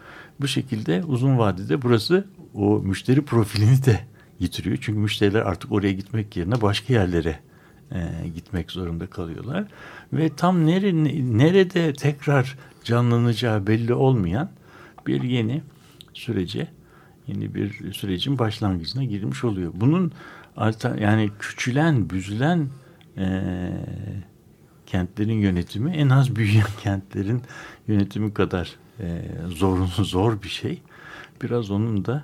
Bu şekilde uzun vadede burası o müşteri profilini de yitiriyor. Çünkü müşteriler artık oraya gitmek yerine başka yerlere e, gitmek zorunda kalıyorlar. Ve tam nere, nerede tekrar canlanacağı belli olmayan bir yeni sürece, yeni bir sürecin başlangıcına girmiş oluyor. Bunun alter, yani küçülen, büzülen e, kentlerin yönetimi en az büyüyen kentlerin yönetimi kadar e, zorun zor bir şey. Biraz onun da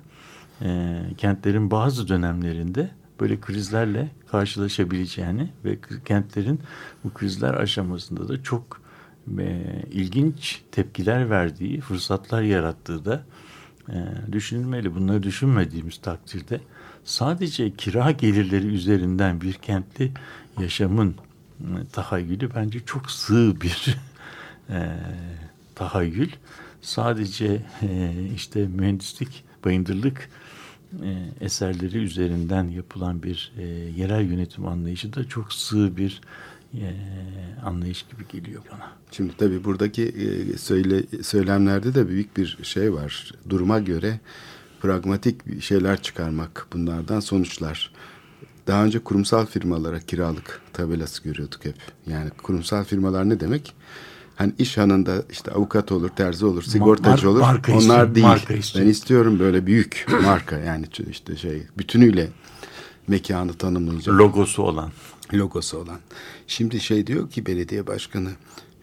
e, kentlerin bazı dönemlerinde böyle krizlerle karşılaşabileceğini ve kentlerin bu krizler aşamasında da çok e, ilginç tepkiler verdiği, fırsatlar yarattığı da e, düşünülmeli. Bunları düşünmediğimiz takdirde sadece kira gelirleri üzerinden bir kentli yaşamın e, tahayyülü bence çok sığ bir e, tahayyül. Sadece e, işte mühendislik, bayındırlık e, eserleri üzerinden yapılan bir e, yerel yönetim anlayışı da çok sığ bir e, anlayış gibi geliyor bana. Şimdi tabii buradaki e, söyle, söylemlerde de büyük bir şey var. Duruma göre pragmatik şeyler çıkarmak bunlardan sonuçlar. Daha önce kurumsal firmalara kiralık tabelası görüyorduk hep. Yani kurumsal firmalar ne demek? Hani iş hanında işte avukat olur, terzi olur, sigortacı Mar- olur. marka Onlar istiyorum, değil. marka istiyorum. ben istiyorum böyle büyük marka yani işte şey bütünüyle mekanı tanımlayacak Logosu olan. logosu olan. Şimdi şey diyor ki belediye başkanı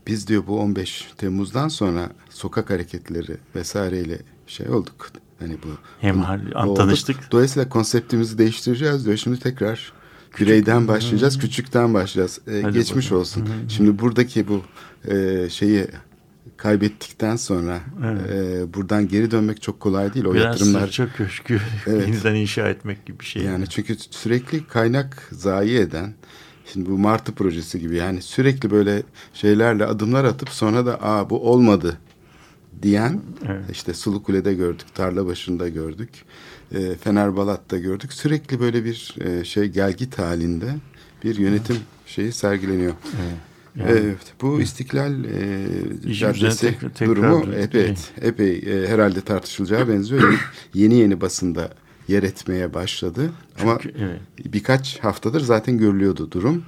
biz diyor bu 15 Temmuz'dan sonra sokak hareketleri vesaireyle şey olduk. Hani bu Hem bunu- olduk. tanıştık. Dolayısıyla konseptimizi değiştireceğiz diyor. Şimdi tekrar bireyden başlayacağız, küçükten başlayacağız. Ee, Hadi geçmiş bakalım. olsun. Şimdi buradaki bu e, şeyi kaybettikten sonra e, buradan geri dönmek çok kolay değil. O Biraz yatırımlar sırça köşkü Evet. yeniden inşa etmek gibi bir şey. yani çünkü sürekli kaynak zayi eden şimdi bu Martı projesi gibi yani sürekli böyle şeylerle adımlar atıp sonra da aa bu olmadı diyen Evet. işte Sulu Kule'de gördük, tarla başında gördük, e, Fenerbalat'ta gördük. Sürekli böyle bir e, şey gelgit halinde bir yönetim şeyi sergileniyor. Evet. Yani- Evet, bu istiklal e, caddesi tekrar- tekrar durumu evet, epey e, herhalde tartışılacağı benziyor. Yeni- yeni basında yer etmeye başladı. Ama Çünkü- evet. birkaç haftadır zaten görülüyordu durum.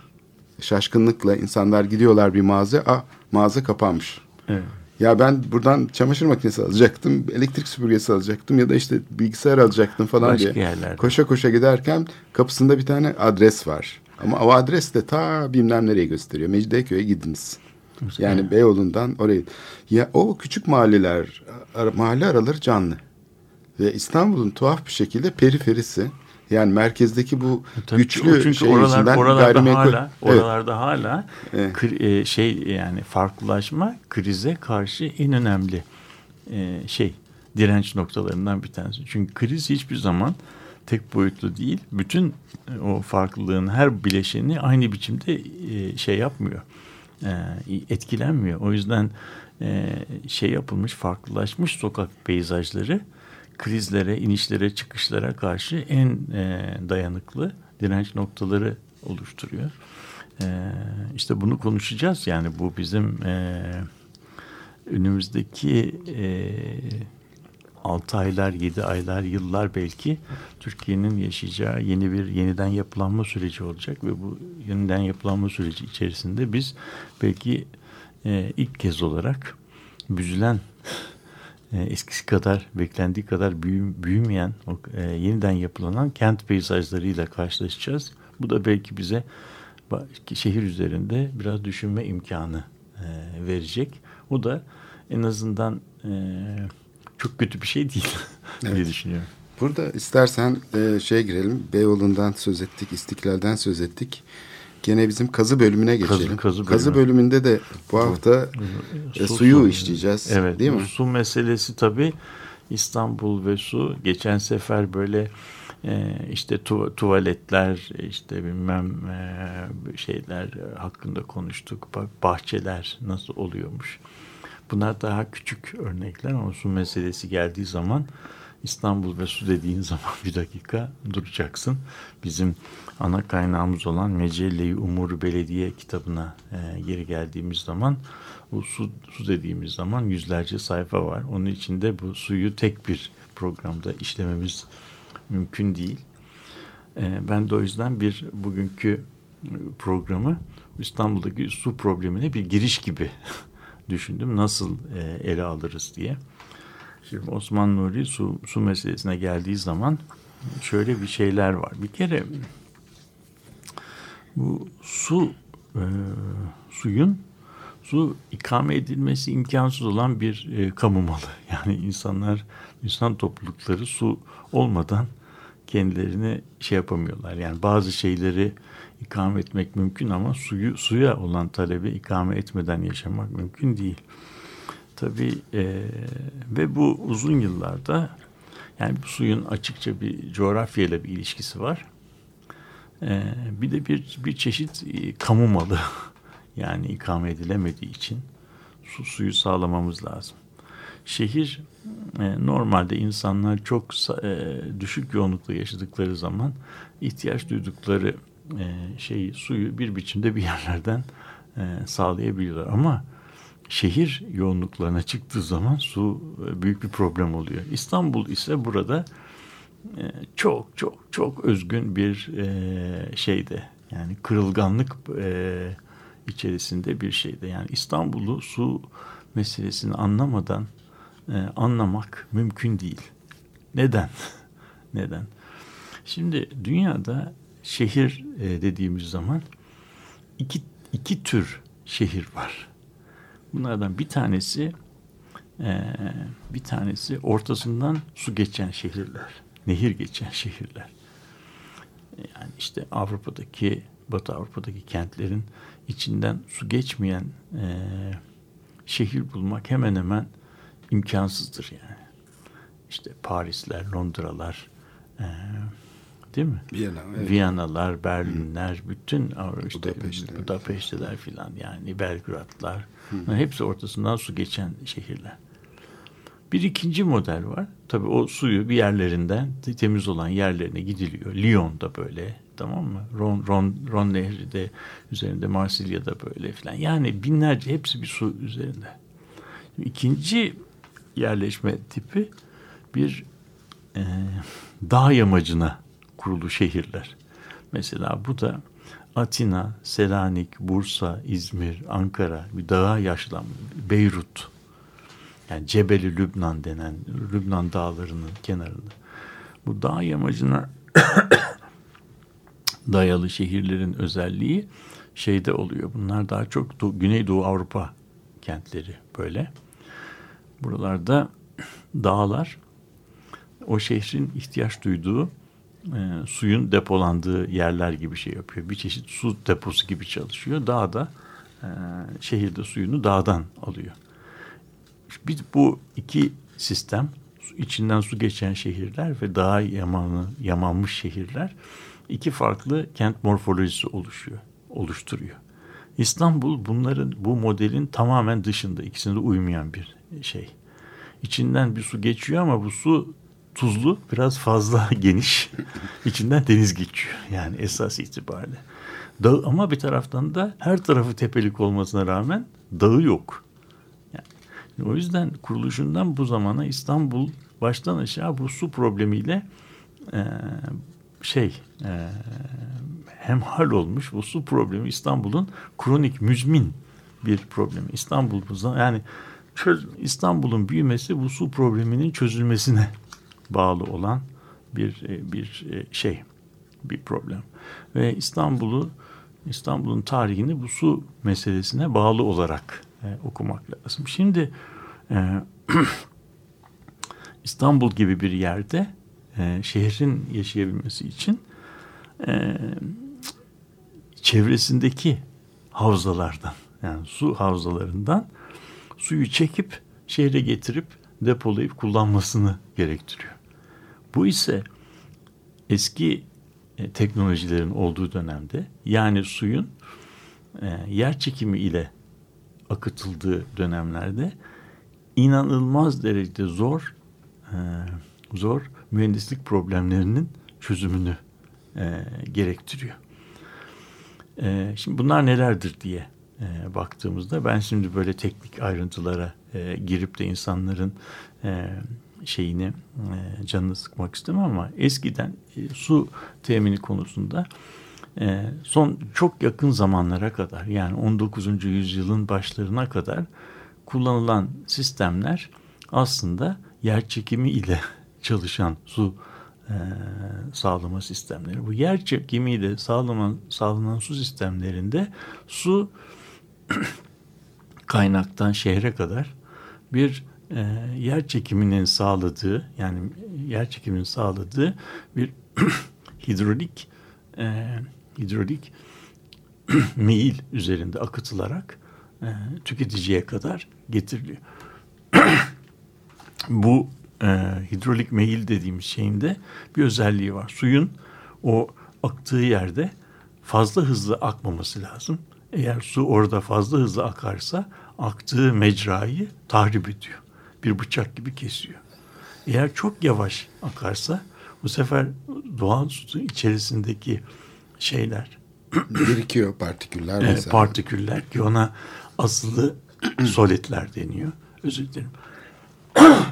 Şaşkınlıkla insanlar gidiyorlar bir mağaza, ah mağaza kapanmış. Evet. Ya ben buradan çamaşır makinesi alacaktım, elektrik süpürgesi alacaktım ya da işte bilgisayar alacaktım falan Başka diye. yerlerde. Koşa koşa giderken kapısında bir tane adres var. Ama o adres de ta bilmem nereye gösteriyor. Mecidiyeköy'e gidiniz. Yani Beyoğlu'ndan oraya. Ya o küçük mahalleler, ara- mahalle araları canlı. Ve İstanbul'un tuhaf bir şekilde periferisi. Yani merkezdeki bu Tabii güçlü çünkü şey oralar, yüzünden oralarda gayrimenkul- hala, Evet. oralarda hala Evet. kri- e, şey yani farklılaşma krize karşı en önemli e, şey direnç noktalarından bir tanesi. Çünkü kriz hiçbir zaman tek boyutlu değil. Bütün e, o farklılığın her bileşeni aynı biçimde e, şey yapmıyor. E, etkilenmiyor. O yüzden şey yapılmış, farklılaşmış sokak peyzajları krizlere, inişlere, çıkışlara karşı en dayanıklı direnç noktaları oluşturuyor. E, işte bunu konuşacağız. Yani bu bizim e, önümüzdeki 6 aylar, 7 aylar, yıllar belki Türkiye'nin yaşayacağı yeni bir yeniden yapılanma süreci olacak ve bu yeniden yapılanma süreci içerisinde biz belki e, ilk kez olarak büzülen e, eskisi kadar beklendiği kadar büyü, büyümeyen o, e, yeniden yapılanan kent peyzajlarıyla karşılaşacağız. Bu da belki bize şehir üzerinde biraz düşünme imkanı e, verecek. O da en azından e, çok kötü bir şey değil diye düşünüyorum. Burada istersen e, şeye girelim. Beyoğlu'ndan söz ettik, İstiklal'den söz ettik. Gene bizim kazı bölümüne Kazı- geçelim. kazı bölümü. bölümünde de bu hafta e, Su- suyu su- işleyeceğiz. Evet, değil mi? su meselesi tabii İstanbul ve su. Geçen sefer böyle e, işte tu- tuvaletler, işte bilmem e, şeyler e, hakkında konuştuk. Ba- Bahçeler nasıl oluyormuş. Bunlar daha küçük örnekler ama su meselesi geldiği zaman İstanbul ve su dediğin zaman bir dakika duracaksın. Bizim ana kaynağımız olan Mecelle-i Umur Belediye kitabına e, geri geldiğimiz zaman bu su, su dediğimiz zaman yüzlerce sayfa var. Onun içinde bu suyu tek bir programda işlememiz mümkün değil. E, ben de o yüzden bir bugünkü programı İstanbul'daki su problemine bir giriş gibi düşündüm. Nasıl e, ele alırız diye. Şimdi Osman Nuri su, su meselesine geldiği zaman şöyle bir şeyler var. Bir kere Bu su e, suyun su ikame edilmesi imkansız olan bir e, kamu malı. Yani insanlar, insan toplulukları su olmadan kendilerini şey yapamıyorlar. Yani bazı şeyleri ikame etmek mümkün ama suyu suya olan talebi ikame etmeden yaşamak mümkün değil. Tabii e, ve bu uzun yıllarda yani bu suyun açıkça bir coğrafyayla bir ilişkisi var. E, bir de bir bir çeşit e, kamu malı yani ikame edilemediği için su suyu sağlamamız lazım. Şehir e, normalde insanlar çok e, düşük yoğunlukta yaşadıkları zaman ihtiyaç duydukları e, şeyi suyu bir biçimde bir yerlerden e, sağlayabiliyorlar ama şehir yoğunluklarına çıktığı zaman su e, büyük bir problem oluyor. İstanbul ise burada e, çok çok çok özgün bir e, şeyde yani kırılganlık e, içerisinde bir şeyde yani İstanbul'u su meselesini anlamadan e, anlamak mümkün değil. Neden? Neden? Şimdi dünyada şehir e, dediğimiz zaman iki, iki tür şehir var. Bunlardan bir tanesi e, bir tanesi ortasından su geçen şehirler, nehir geçen şehirler. Yani işte Avrupa'daki, Batı Avrupa'daki kentlerin içinden su geçmeyen e, şehir bulmak hemen hemen imkansızdır yani. İşte Parisler, Londralar, e, değil mi? Viyana, evet. Viyanalar, Berlinler, Hı. bütün işte Budapeşteler, Budapeşteler filan yani Belgradlar. Hı. Hepsi ortasından su geçen şehirler. Bir ikinci model var. Tabii o suyu bir yerlerinden temiz olan yerlerine gidiliyor. Lyon'da böyle tamam mı? Ron, Ron, Ron Nehri de üzerinde Marsilya'da böyle filan. Yani binlerce hepsi bir su üzerinde. İkinci yerleşme tipi bir e, dağ yamacına kurulu şehirler. Mesela bu da Atina, Selanik, Bursa, İzmir, Ankara, bir dağa yaşlanmış, Beyrut. Yani Cebeli Lübnan denen Lübnan dağlarının kenarında. Bu dağ yamacına dayalı şehirlerin özelliği şeyde oluyor. Bunlar daha çok Doğu, Güneydoğu Avrupa kentleri böyle. Buralarda dağlar o şehrin ihtiyaç duyduğu e, suyun depolandığı yerler gibi şey yapıyor. Bir çeşit su deposu gibi çalışıyor. Dağda e, şehirde suyunu dağdan alıyor. Bir, bu iki sistem içinden su geçen şehirler ve dağa yamanı, yamanmış şehirler iki farklı kent morfolojisi oluşuyor, oluşturuyor. İstanbul bunların bu modelin tamamen dışında ikisine de uymayan bir şey. İçinden bir su geçiyor ama bu su tuzlu biraz fazla geniş. İçinden deniz geçiyor yani esas itibariyle. Dağ, ama bir taraftan da her tarafı tepelik olmasına rağmen dağı yok. Yani, o yüzden kuruluşundan bu zamana İstanbul baştan aşağı bu su problemiyle e, şey e, hemhal olmuş. Bu su problemi İstanbul'un kronik müzmin bir problemi. İstanbul yani çöz, İstanbul'un büyümesi bu su probleminin çözülmesine bağlı olan bir bir şey bir problem ve İstanbul'u İstanbul'un tarihini bu su meselesine bağlı olarak e, okumak lazım. Şimdi e, İstanbul gibi bir yerde e, şehrin yaşayabilmesi için e, çevresindeki havzalardan yani su havzalarından suyu çekip şehre getirip depolayıp kullanmasını gerektiriyor. Bu ise eski e, teknolojilerin olduğu dönemde yani suyun e, yer çekimi ile akıtıldığı dönemlerde inanılmaz derecede zor e, zor mühendislik problemlerinin çözümünü gerektiriyor. şimdi bunlar nelerdir diye baktığımızda ben şimdi böyle teknik ayrıntılara girip de insanların şeyini e, canını sıkmak istemem ama eskiden e, su temini konusunda e, son çok yakın zamanlara kadar yani 19. yüzyılın başlarına kadar kullanılan sistemler aslında yer çekimi ile çalışan su sağlama sistemleri. Bu yer çekimiyle sağlanan, sağlanan su sistemlerinde su kaynaktan şehre kadar bir e, yer çekiminin sağladığı yani yer çekiminin sağladığı bir hidrolik e, hidrolik meyil üzerinde akıtılarak e, tüketiciye kadar getiriliyor. Bu e, hidrolik meyil dediğimiz şeyin de bir özelliği var. Suyun o aktığı yerde fazla hızlı akmaması lazım. Eğer su orada fazla hızlı akarsa aktığı mecrayı tahrip ediyor. Bir bıçak gibi kesiyor. Eğer çok yavaş akarsa bu sefer doğal su içerisindeki şeyler Birikiyor partiküller e, mesela. partiküller ki ona asılı solitler deniyor. Özür dilerim.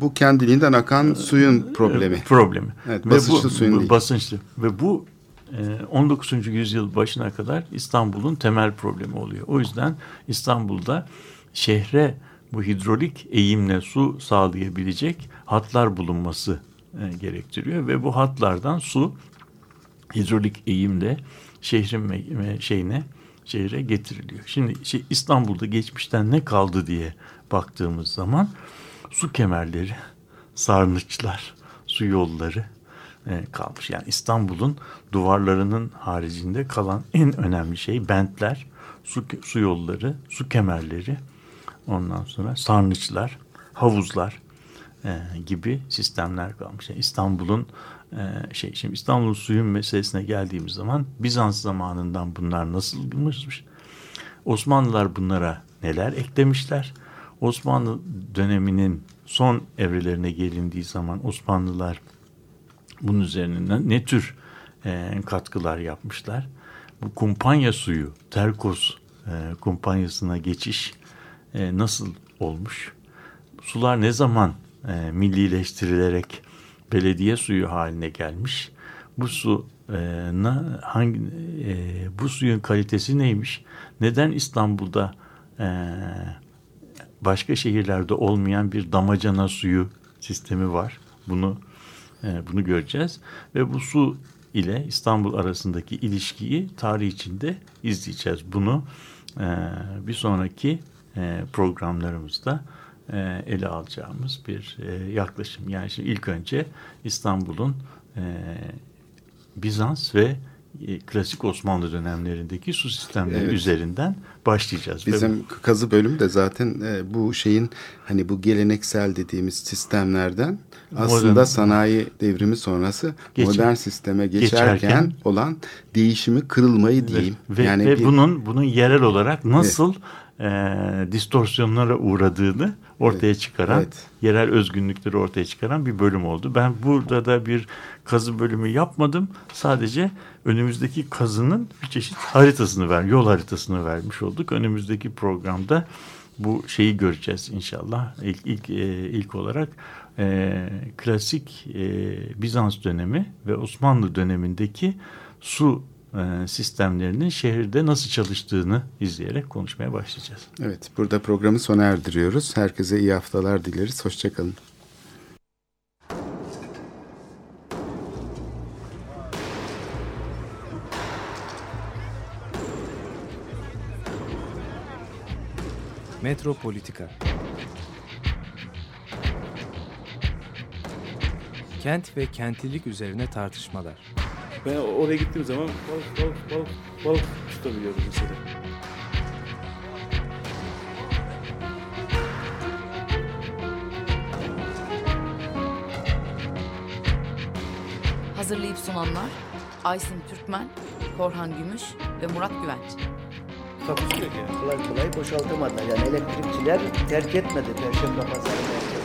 Bu kendiliğinden akan suyun problemi. E, problemi. Evet, Ve basınçlı bu, suyun değil. Basınçlı. Ve bu e, 19. yüzyıl başına kadar İstanbul'un temel problemi oluyor. O yüzden İstanbul'da şehre bu hidrolik eğimle su sağlayabilecek hatlar bulunması e, gerektiriyor ve bu hatlardan su hidrolik eğimle şehrin şeyine şehre getiriliyor. Şimdi şey, İstanbul'da geçmişten ne kaldı diye baktığımız zaman su kemerleri, sarnıçlar, su yolları e, kalmış. Yani İstanbul'un duvarlarının haricinde kalan en önemli şey bentler, su, su yolları, su kemerleri, ondan sonra sarnıçlar, havuzlar e, gibi sistemler kalmış. Yani İstanbul'un e, şey şimdi İstanbul'un suyun meselesine geldiğimiz zaman Bizans zamanından bunlar nasılmış? Osmanlılar bunlara neler eklemişler? Osmanlı döneminin son evrelerine gelindiği zaman Osmanlılar bunun üzerine ne tür e, katkılar yapmışlar? Bu kumpanya suyu, Terkos e, kumpanyasına geçiş e, nasıl olmuş? Sular ne zaman e, millileştirilerek belediye suyu haline gelmiş? Bu su e, na, hangi e, bu suyun kalitesi neymiş? Neden İstanbul'da e, başka şehirlerde olmayan bir damacana suyu sistemi var? Bunu e, bunu göreceğiz ve bu su ile İstanbul arasındaki ilişkiyi tarih içinde izleyeceğiz. Bunu e, bir sonraki programlarımızda e, ele alacağımız bir e, yaklaşım. Yani şimdi ilk önce İstanbul'un e, Bizans ve e, klasik Osmanlı dönemlerindeki su sistemleri Evet. üzerinden başlayacağız. Ve Bizim kazı bölüm de zaten e, bu şeyin hani bu geleneksel dediğimiz sistemlerden aslında Modern. sanayi devrimi sonrası Geçer- modern sisteme geçerken, geçerken- olan değişimi kırılmayı diyeyim. Ve, yani ve bir- bunun bunun yerel olarak nasıl e, distorsiyonlara uğradığını ortaya çıkaran, evet. yerel özgünlükleri ortaya çıkaran bir bölüm oldu. Ben burada da bir kazı bölümü yapmadım. Sadece önümüzdeki kazının bir çeşit haritasını ver, yol haritasını vermiş olduk. Önümüzdeki programda bu şeyi göreceğiz inşallah. İlk ilk e, ilk olarak e, klasik e, Bizans dönemi ve Osmanlı dönemindeki su sistemlerinin şehirde nasıl çalıştığını izleyerek konuşmaya başlayacağız. Evet, burada programı sona erdiriyoruz. Herkese iyi haftalar dileriz. Hoşçakalın. Metropolitika Kent ve kentlilik üzerine tartışmalar. Ben oraya gittiğim zaman balık balık balık balık tutabiliyorum mesela. Hazırlayıp sunanlar Aysin Türkmen, Korhan Gümüş ve Murat Güvenç. Takusu yok yani. Kolay kolay boşaltamadılar. Yani elektrikçiler terk etmedi Perşembe Pazarı merkezini.